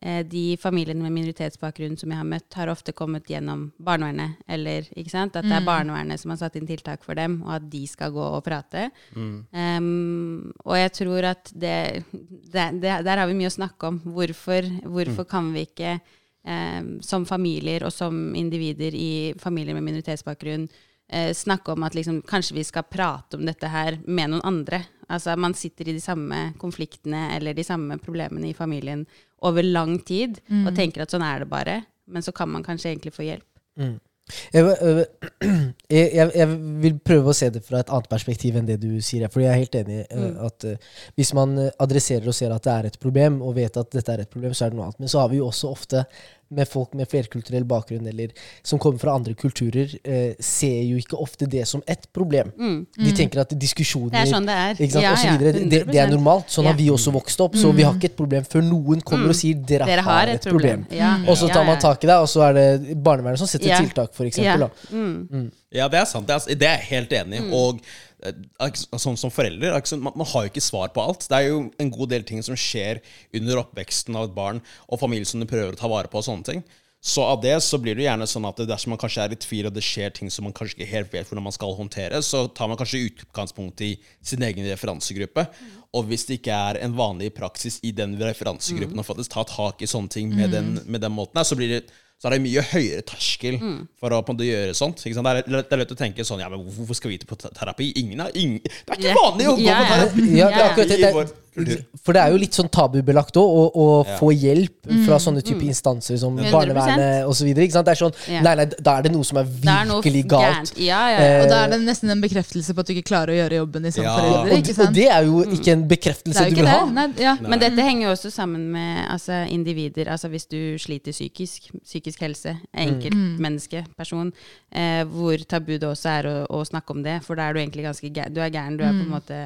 Eh, de familiene med minoritetsbakgrunn som jeg har møtt, har ofte kommet gjennom barnevernet. Eller ikke sant? at det er barnevernet som har satt inn tiltak for dem, og at de skal gå og prate. Um, og jeg tror at det, det, det Der har vi mye å snakke om. Hvorfor, hvorfor kan vi ikke um, som familier og som individer i familier med minoritetsbakgrunn uh, snakke om at liksom, kanskje vi skal prate om dette her med noen andre. Altså Man sitter i de samme konfliktene eller de samme problemene i familien over lang tid og tenker at sånn er det bare. Men så kan man kanskje egentlig få hjelp. Jeg, øh, jeg, jeg, jeg vil prøve å se det fra et annet perspektiv enn det du sier. For jeg er helt enig øh, at øh, hvis man øh, adresserer og ser at det er et problem, og vet at dette er et problem, så er det noe annet. Men så har vi jo også ofte med folk med flerkulturell bakgrunn eller som kommer fra andre kulturer, eh, ser jo ikke ofte det som et problem. De tenker at diskusjoner Det er sånn det er. ikke sant, Ja, ja, videre, det, det er normalt. Sånn har vi også vokst opp. Så vi har ikke et problem før noen kommer og sier dere, Dere har et problem. Ja. Og så tar man tak i det, og så er det barnevernet som setter Ja. tiltak, for Ja. eksempel. Mm. Ja, det er sant. Det er, det er jeg helt enig i. Og sånn som foreldre, man, har jo ikke svar på alt. Det er jo en god del ting som skjer under oppveksten av et barn, og familie som du prøver å ta vare på, og sånne ting. Så av det så blir det gjerne sånn at dersom man kanskje er i tvil, og det skjer ting som man kanskje ikke helt vet hvordan man skal håndtere, så tar man kanskje utgangspunkt i sin egen referansegruppe. Og hvis det ikke er en vanlig praksis i den referansegruppen å faktisk ta tak i sånne ting med, den, med den måten, her, så blir det så er det mye høyere terskel for å på en måte gjøre sånt. Ikke sant? Det, er, det er lett å tenke sånn Ja, men hvorfor skal vi til på terapi? Ingen er, ingen, det er ikke vanlig å gå Ja, på ja. terapi! Ja, det er akkurat [laughs] det. Er, for det er jo litt sånn tabubelagt òg, å, å Ja. få hjelp fra sånne type instanser som 100%. barnevernet osv. Det er sånn Nei, nei, da er det noe som er virkelig er galt. Ja, ja. Eh, Og da er det nesten en bekreftelse på at du ikke klarer å gjøre jobben din som Ja. forelder. Og, og det er jo ikke en bekreftelse du vil det. ha. Nei, ja. Men dette henger jo også sammen med altså, individer. Altså hvis du sliter psykisk, psykisk helse, enkeltmenneske, person, eh, hvor tabu det også er å, å snakke om det. For da er du egentlig ganske gæren. Du er gæren, du er på en måte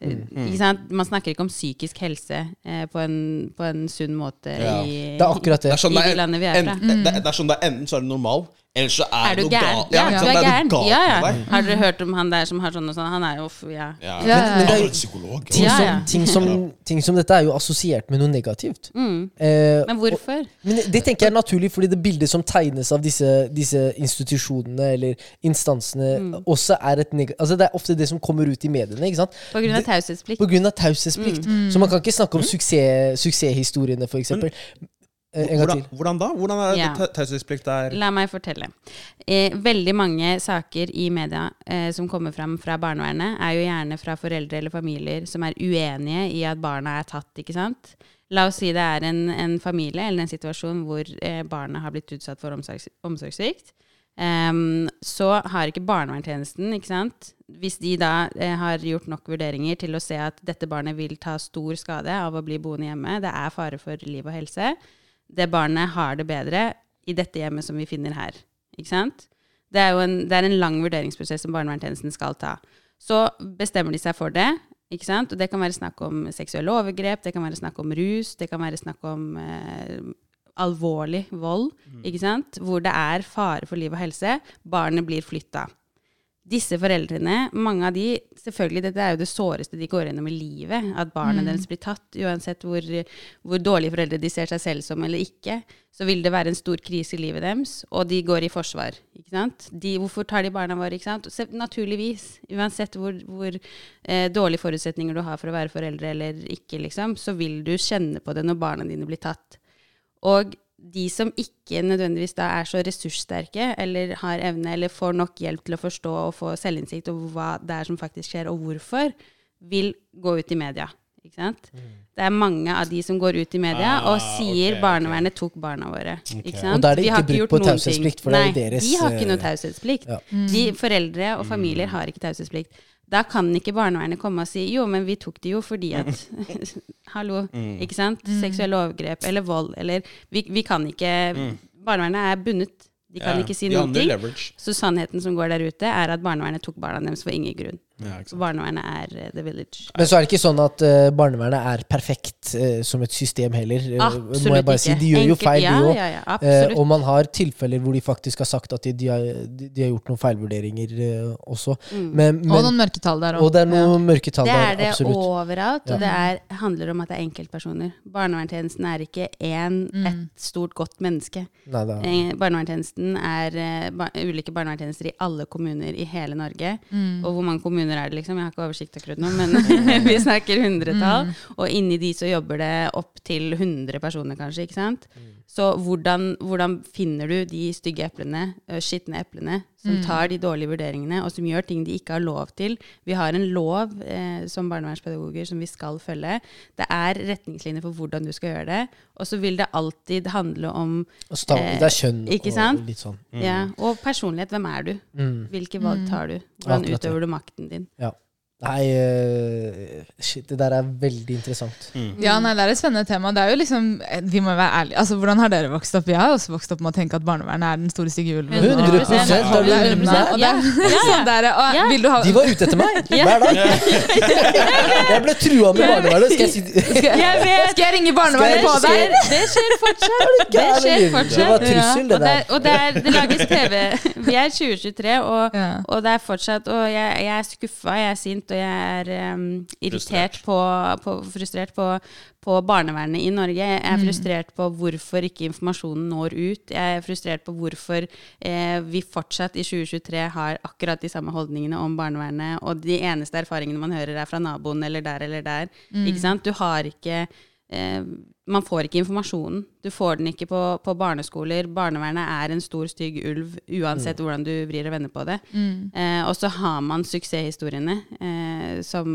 Eh, Ikke sant? Man snakker ikke om psykisk helse eh, på, en, på en sunn måte Ja. i, Det er akkurat Det det. er sånn I det de er, er fra. det, det er sånn det er enten så er du normal, eller så er, Er du noe gæren? galt. Ja, ikke du er gæren. galt Ja, ja. Har dere hørt om han der som har sånn og sånn? Han er jo f- ja. Ja. Ja, Men psykolog. Ting, som, ting, som, ting som dette er jo assosiert med noe negativt. Mm. Eh, Men hvorfor? Men det tenker jeg er naturlig, fordi det bildet som tegnes av disse, disse institusjonene eller instansene, Mm. også er et negativt altså Det er ofte det som kommer ut i mediene. ikke sant? På grunn av taushetsplikt. På grunn av taushetsplikt. Mm. Så man kan ikke snakke om suksess, suksesshistoriene, f.eks. En gang til. hvordan da? Hvordan er Ja. ta- taushetsplikt der? La meg fortelle. Eh, veldig mange saker i media eh, som kommer fram fra barnevernet, er jo gjerne fra foreldre eller familier som er uenige i at barna er tatt, ikke sant? La oss si det er en, en familie eller en situasjon hvor eh, barnet har blitt utsatt for omsorgs, omsorgssvikt. Um, så har ikke barnevernstjenesten, ikke sant Hvis de da eh, har gjort nok vurderinger til å se at dette barnet vil ta stor skade av å bli boende hjemme, det er fare for liv og helse, det barnet har det bedre i dette hjemmet som vi finner her. Ikke sant? Det er jo en, det er en lang vurderingsprosess som barnevernstjenesten skal ta. Så bestemmer de seg for det. Ikke sant? Og det kan være snakk om seksuelle overgrep, det kan være snakk om rus, det kan være snakk om eh, alvorlig vold, ikke sant? hvor det er fare for liv og helse. Barnet blir flytta. Disse foreldrene, mange av de Selvfølgelig, dette er jo det såreste de går gjennom i livet. At barnet deres blir tatt, uansett hvor, hvor dårlige foreldre de ser seg selv som eller ikke. Så vil det være en stor krise i livet deres, og de går i forsvar. Ikke sant? De, hvorfor tar de barna våre? Ikke sant? Så, Naturligvis. Uansett hvor, hvor eh, dårlige forutsetninger du har for å være foreldre eller ikke, liksom, så vil du kjenne på det når barna dine blir tatt. Og de som ikke nødvendigvis da er så ressurssterke, eller har evne, eller får nok hjelp til å forstå og få selvinnsikt over hva det er som faktisk skjer, og hvorfor, vil gå ut i media. Ikke sant? Det er mange av de som går ut i media Ah, og sier okay, 'barnevernet barnevernet tok barna våre. Ikke sant? Og da er det Vi har ikke brudd på taushetsplikt, er Nei, deres, de har ikke noe eh, taushetsplikt. ja. De Foreldre og familier har ikke taushetsplikt. Da kan ikke barnevernet komme og si jo, men vi tok det jo fordi at [laughs] Hallo, ikke sant? Seksuelle overgrep eller vold eller Vi, vi kan ikke Barnevernet er bundet. De kan Ja, ikke si noen ting. leverage. Så sannheten som går der ute, er at barnevernet tok barna deres for ingen grunn. Ja, barnevernet er eh, the village. Men så er det ikke sånn at uh, barnevernet er perfekt uh, som et system heller. Absolutt må jeg bare ikke. si. De gjør jo feil, ja, de òg. Ja, ja, Uh, og man har tilfeller hvor de faktisk har sagt at de, de, har, de, de har gjort noen feilvurderinger også. Mm. Men, Og noen mørketall der og det er noen mørketall Det er det absolutt. overalt, Ja. og det er, handler om at det er enkeltpersoner. Barnevernstjenesten er ikke én, Mm. et stort, godt menneske. Nei, da. Barnevernstjenesten er ba ulike barnevernstjenester i alle kommuner i hele Norge. Mm. Og hvor mange kommuner er det, liksom? Jeg har ikke oversikt akkurat nå, men [laughs] vi snakker hundretall. Mm. Og inni de så jobber det opp til 100 personer, kanskje. ikke sant? Mm. Så hvordan, hvordan finner du de stygge eplene, skitne eplene, som Mm. tar de dårlige vurderingene, og som gjør ting de ikke har lov til? Vi har en lov eh, som barnevernspedagoger som vi skal følge. Det er retningslinjer for hvordan du skal gjøre det. Og så vil det alltid handle om eh, det er kjønn ikke og litt sånn. ja, og personlighet. Hvem er du? Mm. Hvilke valg Mm. tar du? Hvordan utøver du makten din? din. Ja. Nei, eh, shit, det der er veldig interessant. Ja, nei, Det er et spennende tema. Det er jo liksom, eh, vi må være ærlige. Altså, Hvordan har dere vokst opp? Jeg har også vokst opp med å tenke at barnevernet er den store stygge ulven. 100%, Og- det er og- det og- 100%. og er sånn der, og Ja. Ha De var ute etter meg hver dag! [laughs] Jeg ble trua med barnevernet. Skal jeg si skal, jeg, skal jeg ringe barnevernet på deg? Det skjer fortsatt. Det skjer skjer Det fortsatt. var trussel, det og det, er- og det, er, det lages TV. Vi er 2023, og, og det er fortsatt Og jeg, jeg er skuffa, jeg er sint, og jeg er um, irritert på, på Frustrert på, på barnevernet i Norge. Jeg er frustrert på hvorfor ikke informasjonen når ut. Jeg er frustrert på hvorfor eh, vi fortsatt i 2023 har akkurat de samme holdningene om barnevernet, og de eneste erfaringene man hører, er fra naboen eller der eller der. Ikke sant? Du har ikke man får ikke informasjonen. Du får den ikke på, på barneskoler. Barnevernet er en stor, stygg ulv uansett hvordan du vrir og vender på det. Eh, og så har man suksesshistoriene eh, som,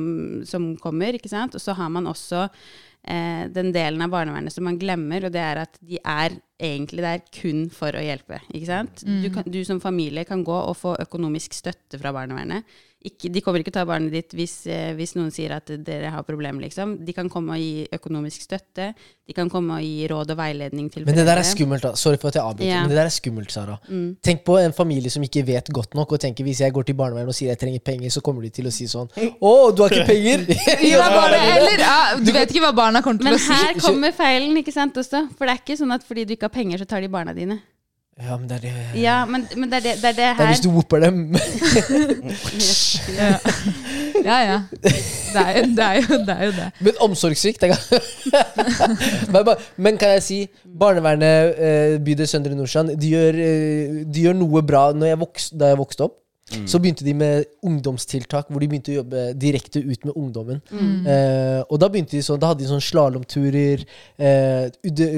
som kommer, ikke sant. Og så har man også eh, den delen av barnevernet som man glemmer, og det er at de er egentlig det er kun for å hjelpe. Ikke sant? Du, kan, du som familie kan gå og få økonomisk støtte fra barnevernet. Ikke, de kommer ikke til å ta barnet ditt hvis, eh, hvis noen sier at dere har problemer, liksom. De kan komme og gi økonomisk støtte. De kan komme og gi råd og veiledning til Men det der er skummelt, da. Sorry for at jeg avbryter, Ja. men det der er skummelt, Sara. Tenk på en familie som ikke vet godt nok, og tenker hvis jeg går til barnevernet og sier jeg trenger penger, så kommer de til å si sånn Å, du har ikke penger! [laughs] Ja, bare, [laughs] eller, ja, du vet ikke hva barna kommer til Men å si. Men her kommer feilen, ikke sant, også. For det er ikke sånn at fordi du ikke har penger, så tar de barna dine. Ja, men det er det Ja, men, men det er det, det, er det Det er hvis du whooper dem. [laughs] Ja, ja. ja. Det, er, jo- det, er jo, det er jo det. Men omsorgssvikt [laughs] men, men kan jeg si Barnevernet, eh, bydel Søndre Nordstrand, de, eh, de gjør noe bra. Når jeg voks, da jeg vokste opp, så begynte de med ungdomstiltak, hvor de begynte å jobbe direkte ut med ungdommen. Eh, og da begynte de sånn, da hadde de sånn slalåmturer, eh,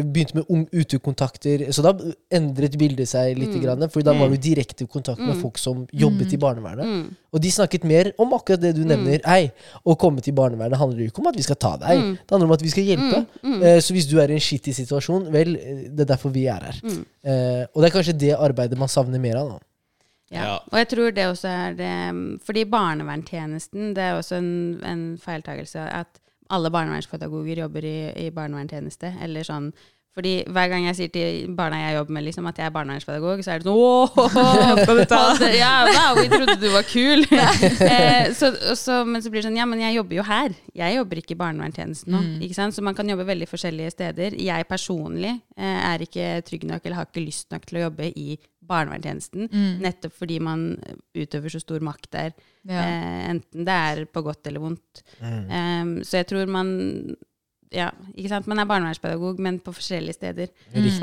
begynte med ung- utekontakter. Så da endret bildet seg litt, grann, for da var du direkte i kontakt med folk som jobbet i barnevernet. Og de snakket mer om akkurat det du nevner. Hei, å komme til barnevernet handler ikke om at vi skal ta deg, det handler om at vi skal hjelpe. Eh, så hvis du er i en skittig situasjon, vel, eh, det er derfor vi er her. Eh, og det er kanskje det arbeidet man savner mer av. da. Ja. Ja. Og jeg tror det også er det Fordi barnevernstjenesten, det er også en, en feiltagelse at alle barnevernspedagoger jobber i, i barnevernstjeneste. Eller sånn fordi hver gang jeg sier til barna jeg jobber med liksom, at jeg er barnevernspedagog, så er det sånn Åh, skal du ta [laughs] det? Ja, wow, vi trodde du var kul. [laughs] eh, så, så, men så blir det sånn Ja, men jeg jobber jo her. Jeg jobber ikke i barnevernstjenesten nå. Ikke sant? Så man kan jobbe veldig forskjellige steder. Jeg personlig eh, er ikke trygg nok eller har ikke lyst nok til å jobbe i barnevernstjenesten. Nettopp fordi man utøver så stor makt der. Ja. Eh, enten det er på godt eller vondt. Em, så jeg tror man ja, ikke sant? Man er barnevernspedagog, men på forskjellige steder.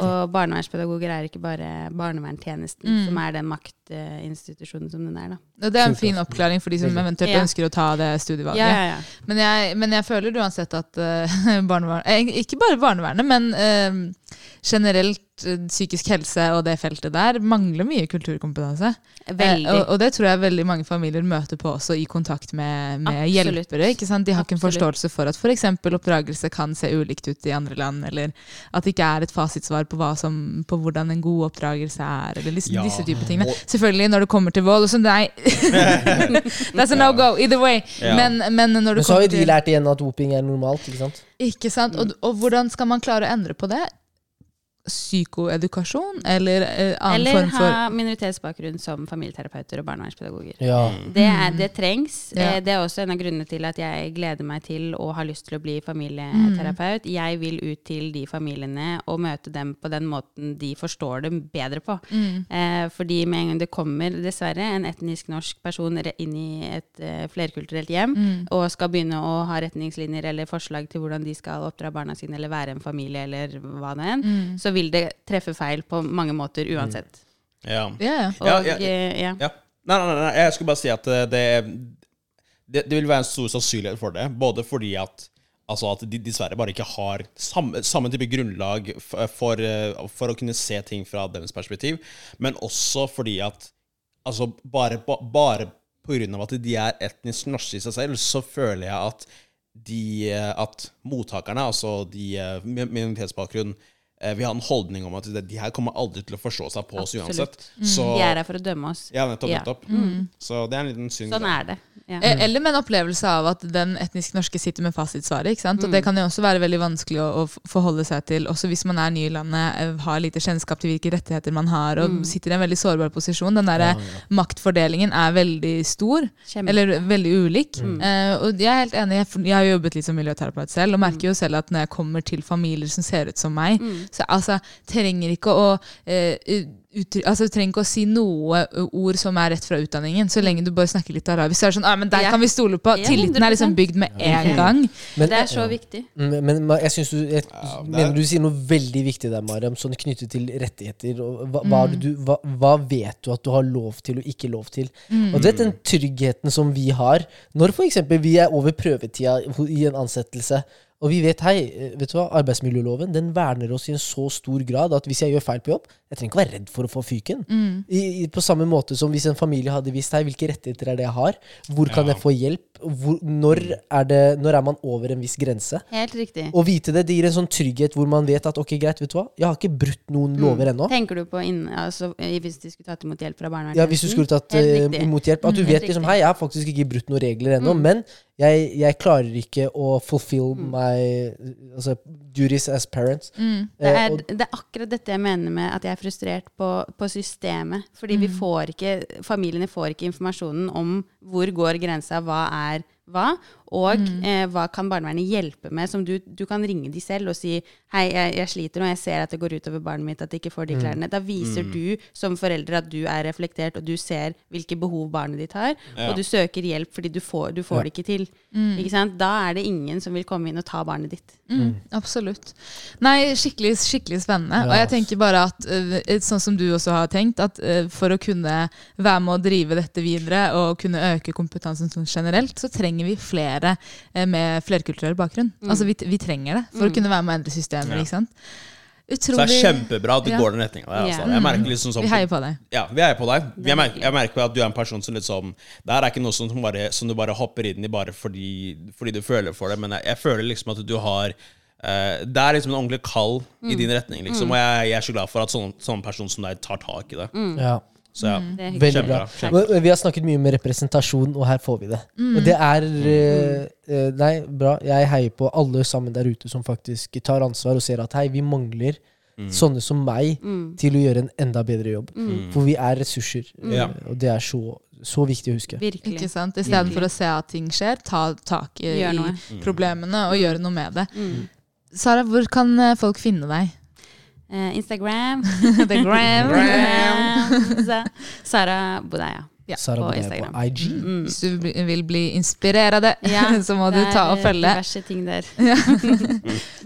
Og barnevernspedagoger er ikke bare barnevernstjenesten, som er den maktinstitusjonen som den er. da. Og det er en fin oppklaring for de som eventuelt Ja. ønsker å ta det studievalget. Ja, ja, ja. Men, jeg, men jeg føler uansett at uh, [laughs] barnevern Ikke bare barnevernet, men uh, generelt uh, psykisk helse og det feltet der mangler mye kulturkompetanse. Veldig. Og, og det tror jeg veldig mange familier møter på også i kontakt med, med hjelpere. ikke sant? De har ikke en forståelse for at f.eks. oppdragelse kan se ulikt ut i andre land, eller at det ikke er et fasitsvar på, hva som, på hvordan en god oppdragelse er, eller Ja. disse typer tingene. Selvfølgelig når det kommer til vold. sånn, nei, [laughs] that's a no go, either way. Ja. Men, men når du Men så har jo de lært igjen at doping er normalt. ikke sant? Ikke sant? Og, og hvordan skal man klare å endre på det? Psykoedukasjon, eller eh, annen Eller form for Eller ha minoritetsbakgrunn som familieterapeuter og barnevernspedagoger. Ja. Det, er, det trengs. Mm. Ja. Eh, Det er også en av grunnene til at jeg gleder meg til og har lyst til å bli familieterapeut. Mm. Jeg vil ut til de familiene og møte dem på den måten de forstår dem bedre på. Mm. Eh, fordi med en gang det kommer, dessverre, en etnisk norsk person inn i et eh, flerkulturelt hjem Mm. og skal begynne å ha retningslinjer eller forslag til hvordan de skal oppdra barna sine eller være en familie eller hva det enn, Mm. så vil det treffe feil på mange måter uansett. Ja. Ja, ja. Og Ja, ja, eh, ja. Ja. Nei, nei, nei, jeg skulle bare si at eh, det, det, det vil være en stor sannsynlighet for det. Både fordi at, altså at de dessverre bare ikke har samme, samme type grunnlag for, eh, for å kunne se ting fra deres perspektiv, men også fordi at altså bare, bare på grunn av at de er etnisk norske i seg selv, så føler jeg at de, eh, at mottakerne, altså de eh, med minoritetsbakgrunn, eh, har en holdning om at de, her kommer aldri til å forstå seg på oss uansett. Så, De er her for å dømme oss. ja, nettopp. Ja. nettopp. Så det er en liten synd. Sånn er det. Ja. Eh, Eller med en opplevelse av at den etnisk norske sitter med fasitsvaret. ikke sant? Og Mm. Det kan jo også være veldig vanskelig å, å forholde seg til, også hvis man er ny i landet, eh, har lite kjennskap til hvilke rettigheter man har, og Mm. sitter i en veldig sårbar posisjon. Den der maktfordelingen er veldig stor, Kjempe. eller veldig ulik. Mm. Eh, og jeg er helt enig, jeg, jeg har jo jobbet litt som miljøterapeut selv, og merker jo selv at når jeg kommer til familier som ser ut som meg, Mm. Så altså, trenger ikke å uh, utry, altså, du trenger ikke å si noe ord som er rett fra utdanningen, så lenge du bare snakker litt arabisk. Så er det sånn, ah, men Der Ja. kan vi stole på. Ja, Tilliten er liksom bygd med en gang. Men, Det er så viktig. Men, men jeg synes du jeg, Ja, er- mener du sier noe veldig viktig der, Mariam, sånn knyttet til rettigheter. Og hva, hva, er du, hva, hva vet du at du har lov til og ikke lov til? Og du vet den tryggheten som vi har når f.eks. vi er over prøvetida i en ansettelse, Og vi vet hei, eh, vet du hva, arbeidsmiljøloven den verner oss i en så stor grad at hvis jeg gjør feil på jobb, jeg trenger ikke være redd for å få fyken. Mm. I, i, på samme måte som hvis en familie hadde visst hei, hvilke rettigheter er det jeg har, hvor kan Ja. jeg få hjelp, hvor, når, er det, når er man over en viss grense? Helt riktig. Å vite det, det gir en sånn trygghet hvor man vet at ok, greit, vet du hva, jeg har ikke brutt noen lover ennå. Tenker du på inn, altså, hvis de skulle tatt imot hjelp fra barnevernet? Ja, hvis du skulle tatt eh, imot hjelp. At du Mm, vet liksom. Hei, jeg har faktisk ikke brutt noen regler ennå, Mm. men jeg, jeg klarer ikke å fulfill Mm. My altså, duties as parents. Mm. Det Eh, er, det er akkurat dette jeg mener med at jeg er frustrert på, på systemet. Fordi vi Mm. får ikke, familiene får ikke informasjonen om hvor går grensa, hva er hva, og Mm. eh, hva kan barnevernet hjelpe med. Som du, du kan ringe de selv og si hei, jeg, jeg sliter nå, jeg ser at det går utover barnet mitt, at de ikke får de klærne. Da viser du som forelder at du er reflektert, og du ser hvilke behov barnet ditt har, Ja. og du søker hjelp fordi du får, du får Ja. det ikke til. Mm. Ikke sant? Da er det ingen som vil komme inn og ta barnet ditt. Mm, absolutt. Nei, skikkelig, skikkelig spennende. Ja, og jeg tenker bare at, eh, sånn som du også har tenkt, at eh, for å kunne være med å drive dette videre og kunne øke kompetansen sånn generelt, så trenger vi flere eh, med flerkulturell bakgrunn. Altså vi, vi trenger det for å kunne være med å endre systemer. Ja. ikke sant? Så det er kjempebra at du Ja. går den retninga. Altså. Ja. Liksom sånn Vi heier på deg. Ja, vi heier på deg. Jeg merker, jeg merker at du er en person som liksom Det her er ikke noe som, som bare, som du bare hopper inn i bare fordi, fordi du føler for det, men jeg, jeg føler liksom at du har uh, Det er liksom en ordentlig kall i din retning, liksom. Og jeg, jeg er så glad for at sånne, sånn person som deg tar tak i det. Ja. Så ja. Det er hyggelig. Veldig bra. Vi har snakket mye med representasjon, og her får vi det. Og det er eh, Nei, bra. Jeg heier på alle sammen der ute som faktisk tar ansvar og ser at hei, vi mangler sånne som meg Mm. til å gjøre en enda bedre jobb. Mm. For vi er ressurser, eh, Ja. og det er så, så viktig å huske. Virkelig. Ikke sant? Istedenfor å se at ting skjer, ta tak i, i problemene og gjøre noe med det. Mm. Sara, hvor kan folk finne deg? Eh, Instagram. [laughs] The gram. [laughs] Instagram. [laughs] Så, Sara Bodaya. Ja, Sara på Instagram. på IG. Mm. Hvis du vil bli inspirert, Ja, så må du ta og følge. Diverse ting der.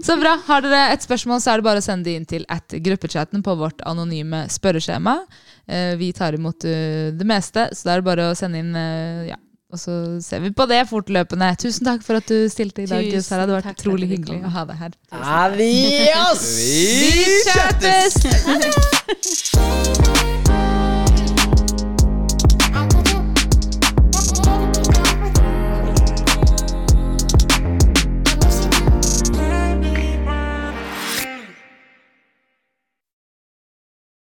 Så bra. Har dere et spørsmål, så er det bare å sende det inn til at gruppechatten på vårt anonyme spørreskjema. Eh, Vi tar imot eh, det meste, så da er det bare å sende inn eh, ja. Og så ser vi på det fortløpende. Tusen takk for at du stilte i dag, Tusen Sara. Det har vært utrolig hyggelig å ha deg her. Adios! Vi chattes! [laughs]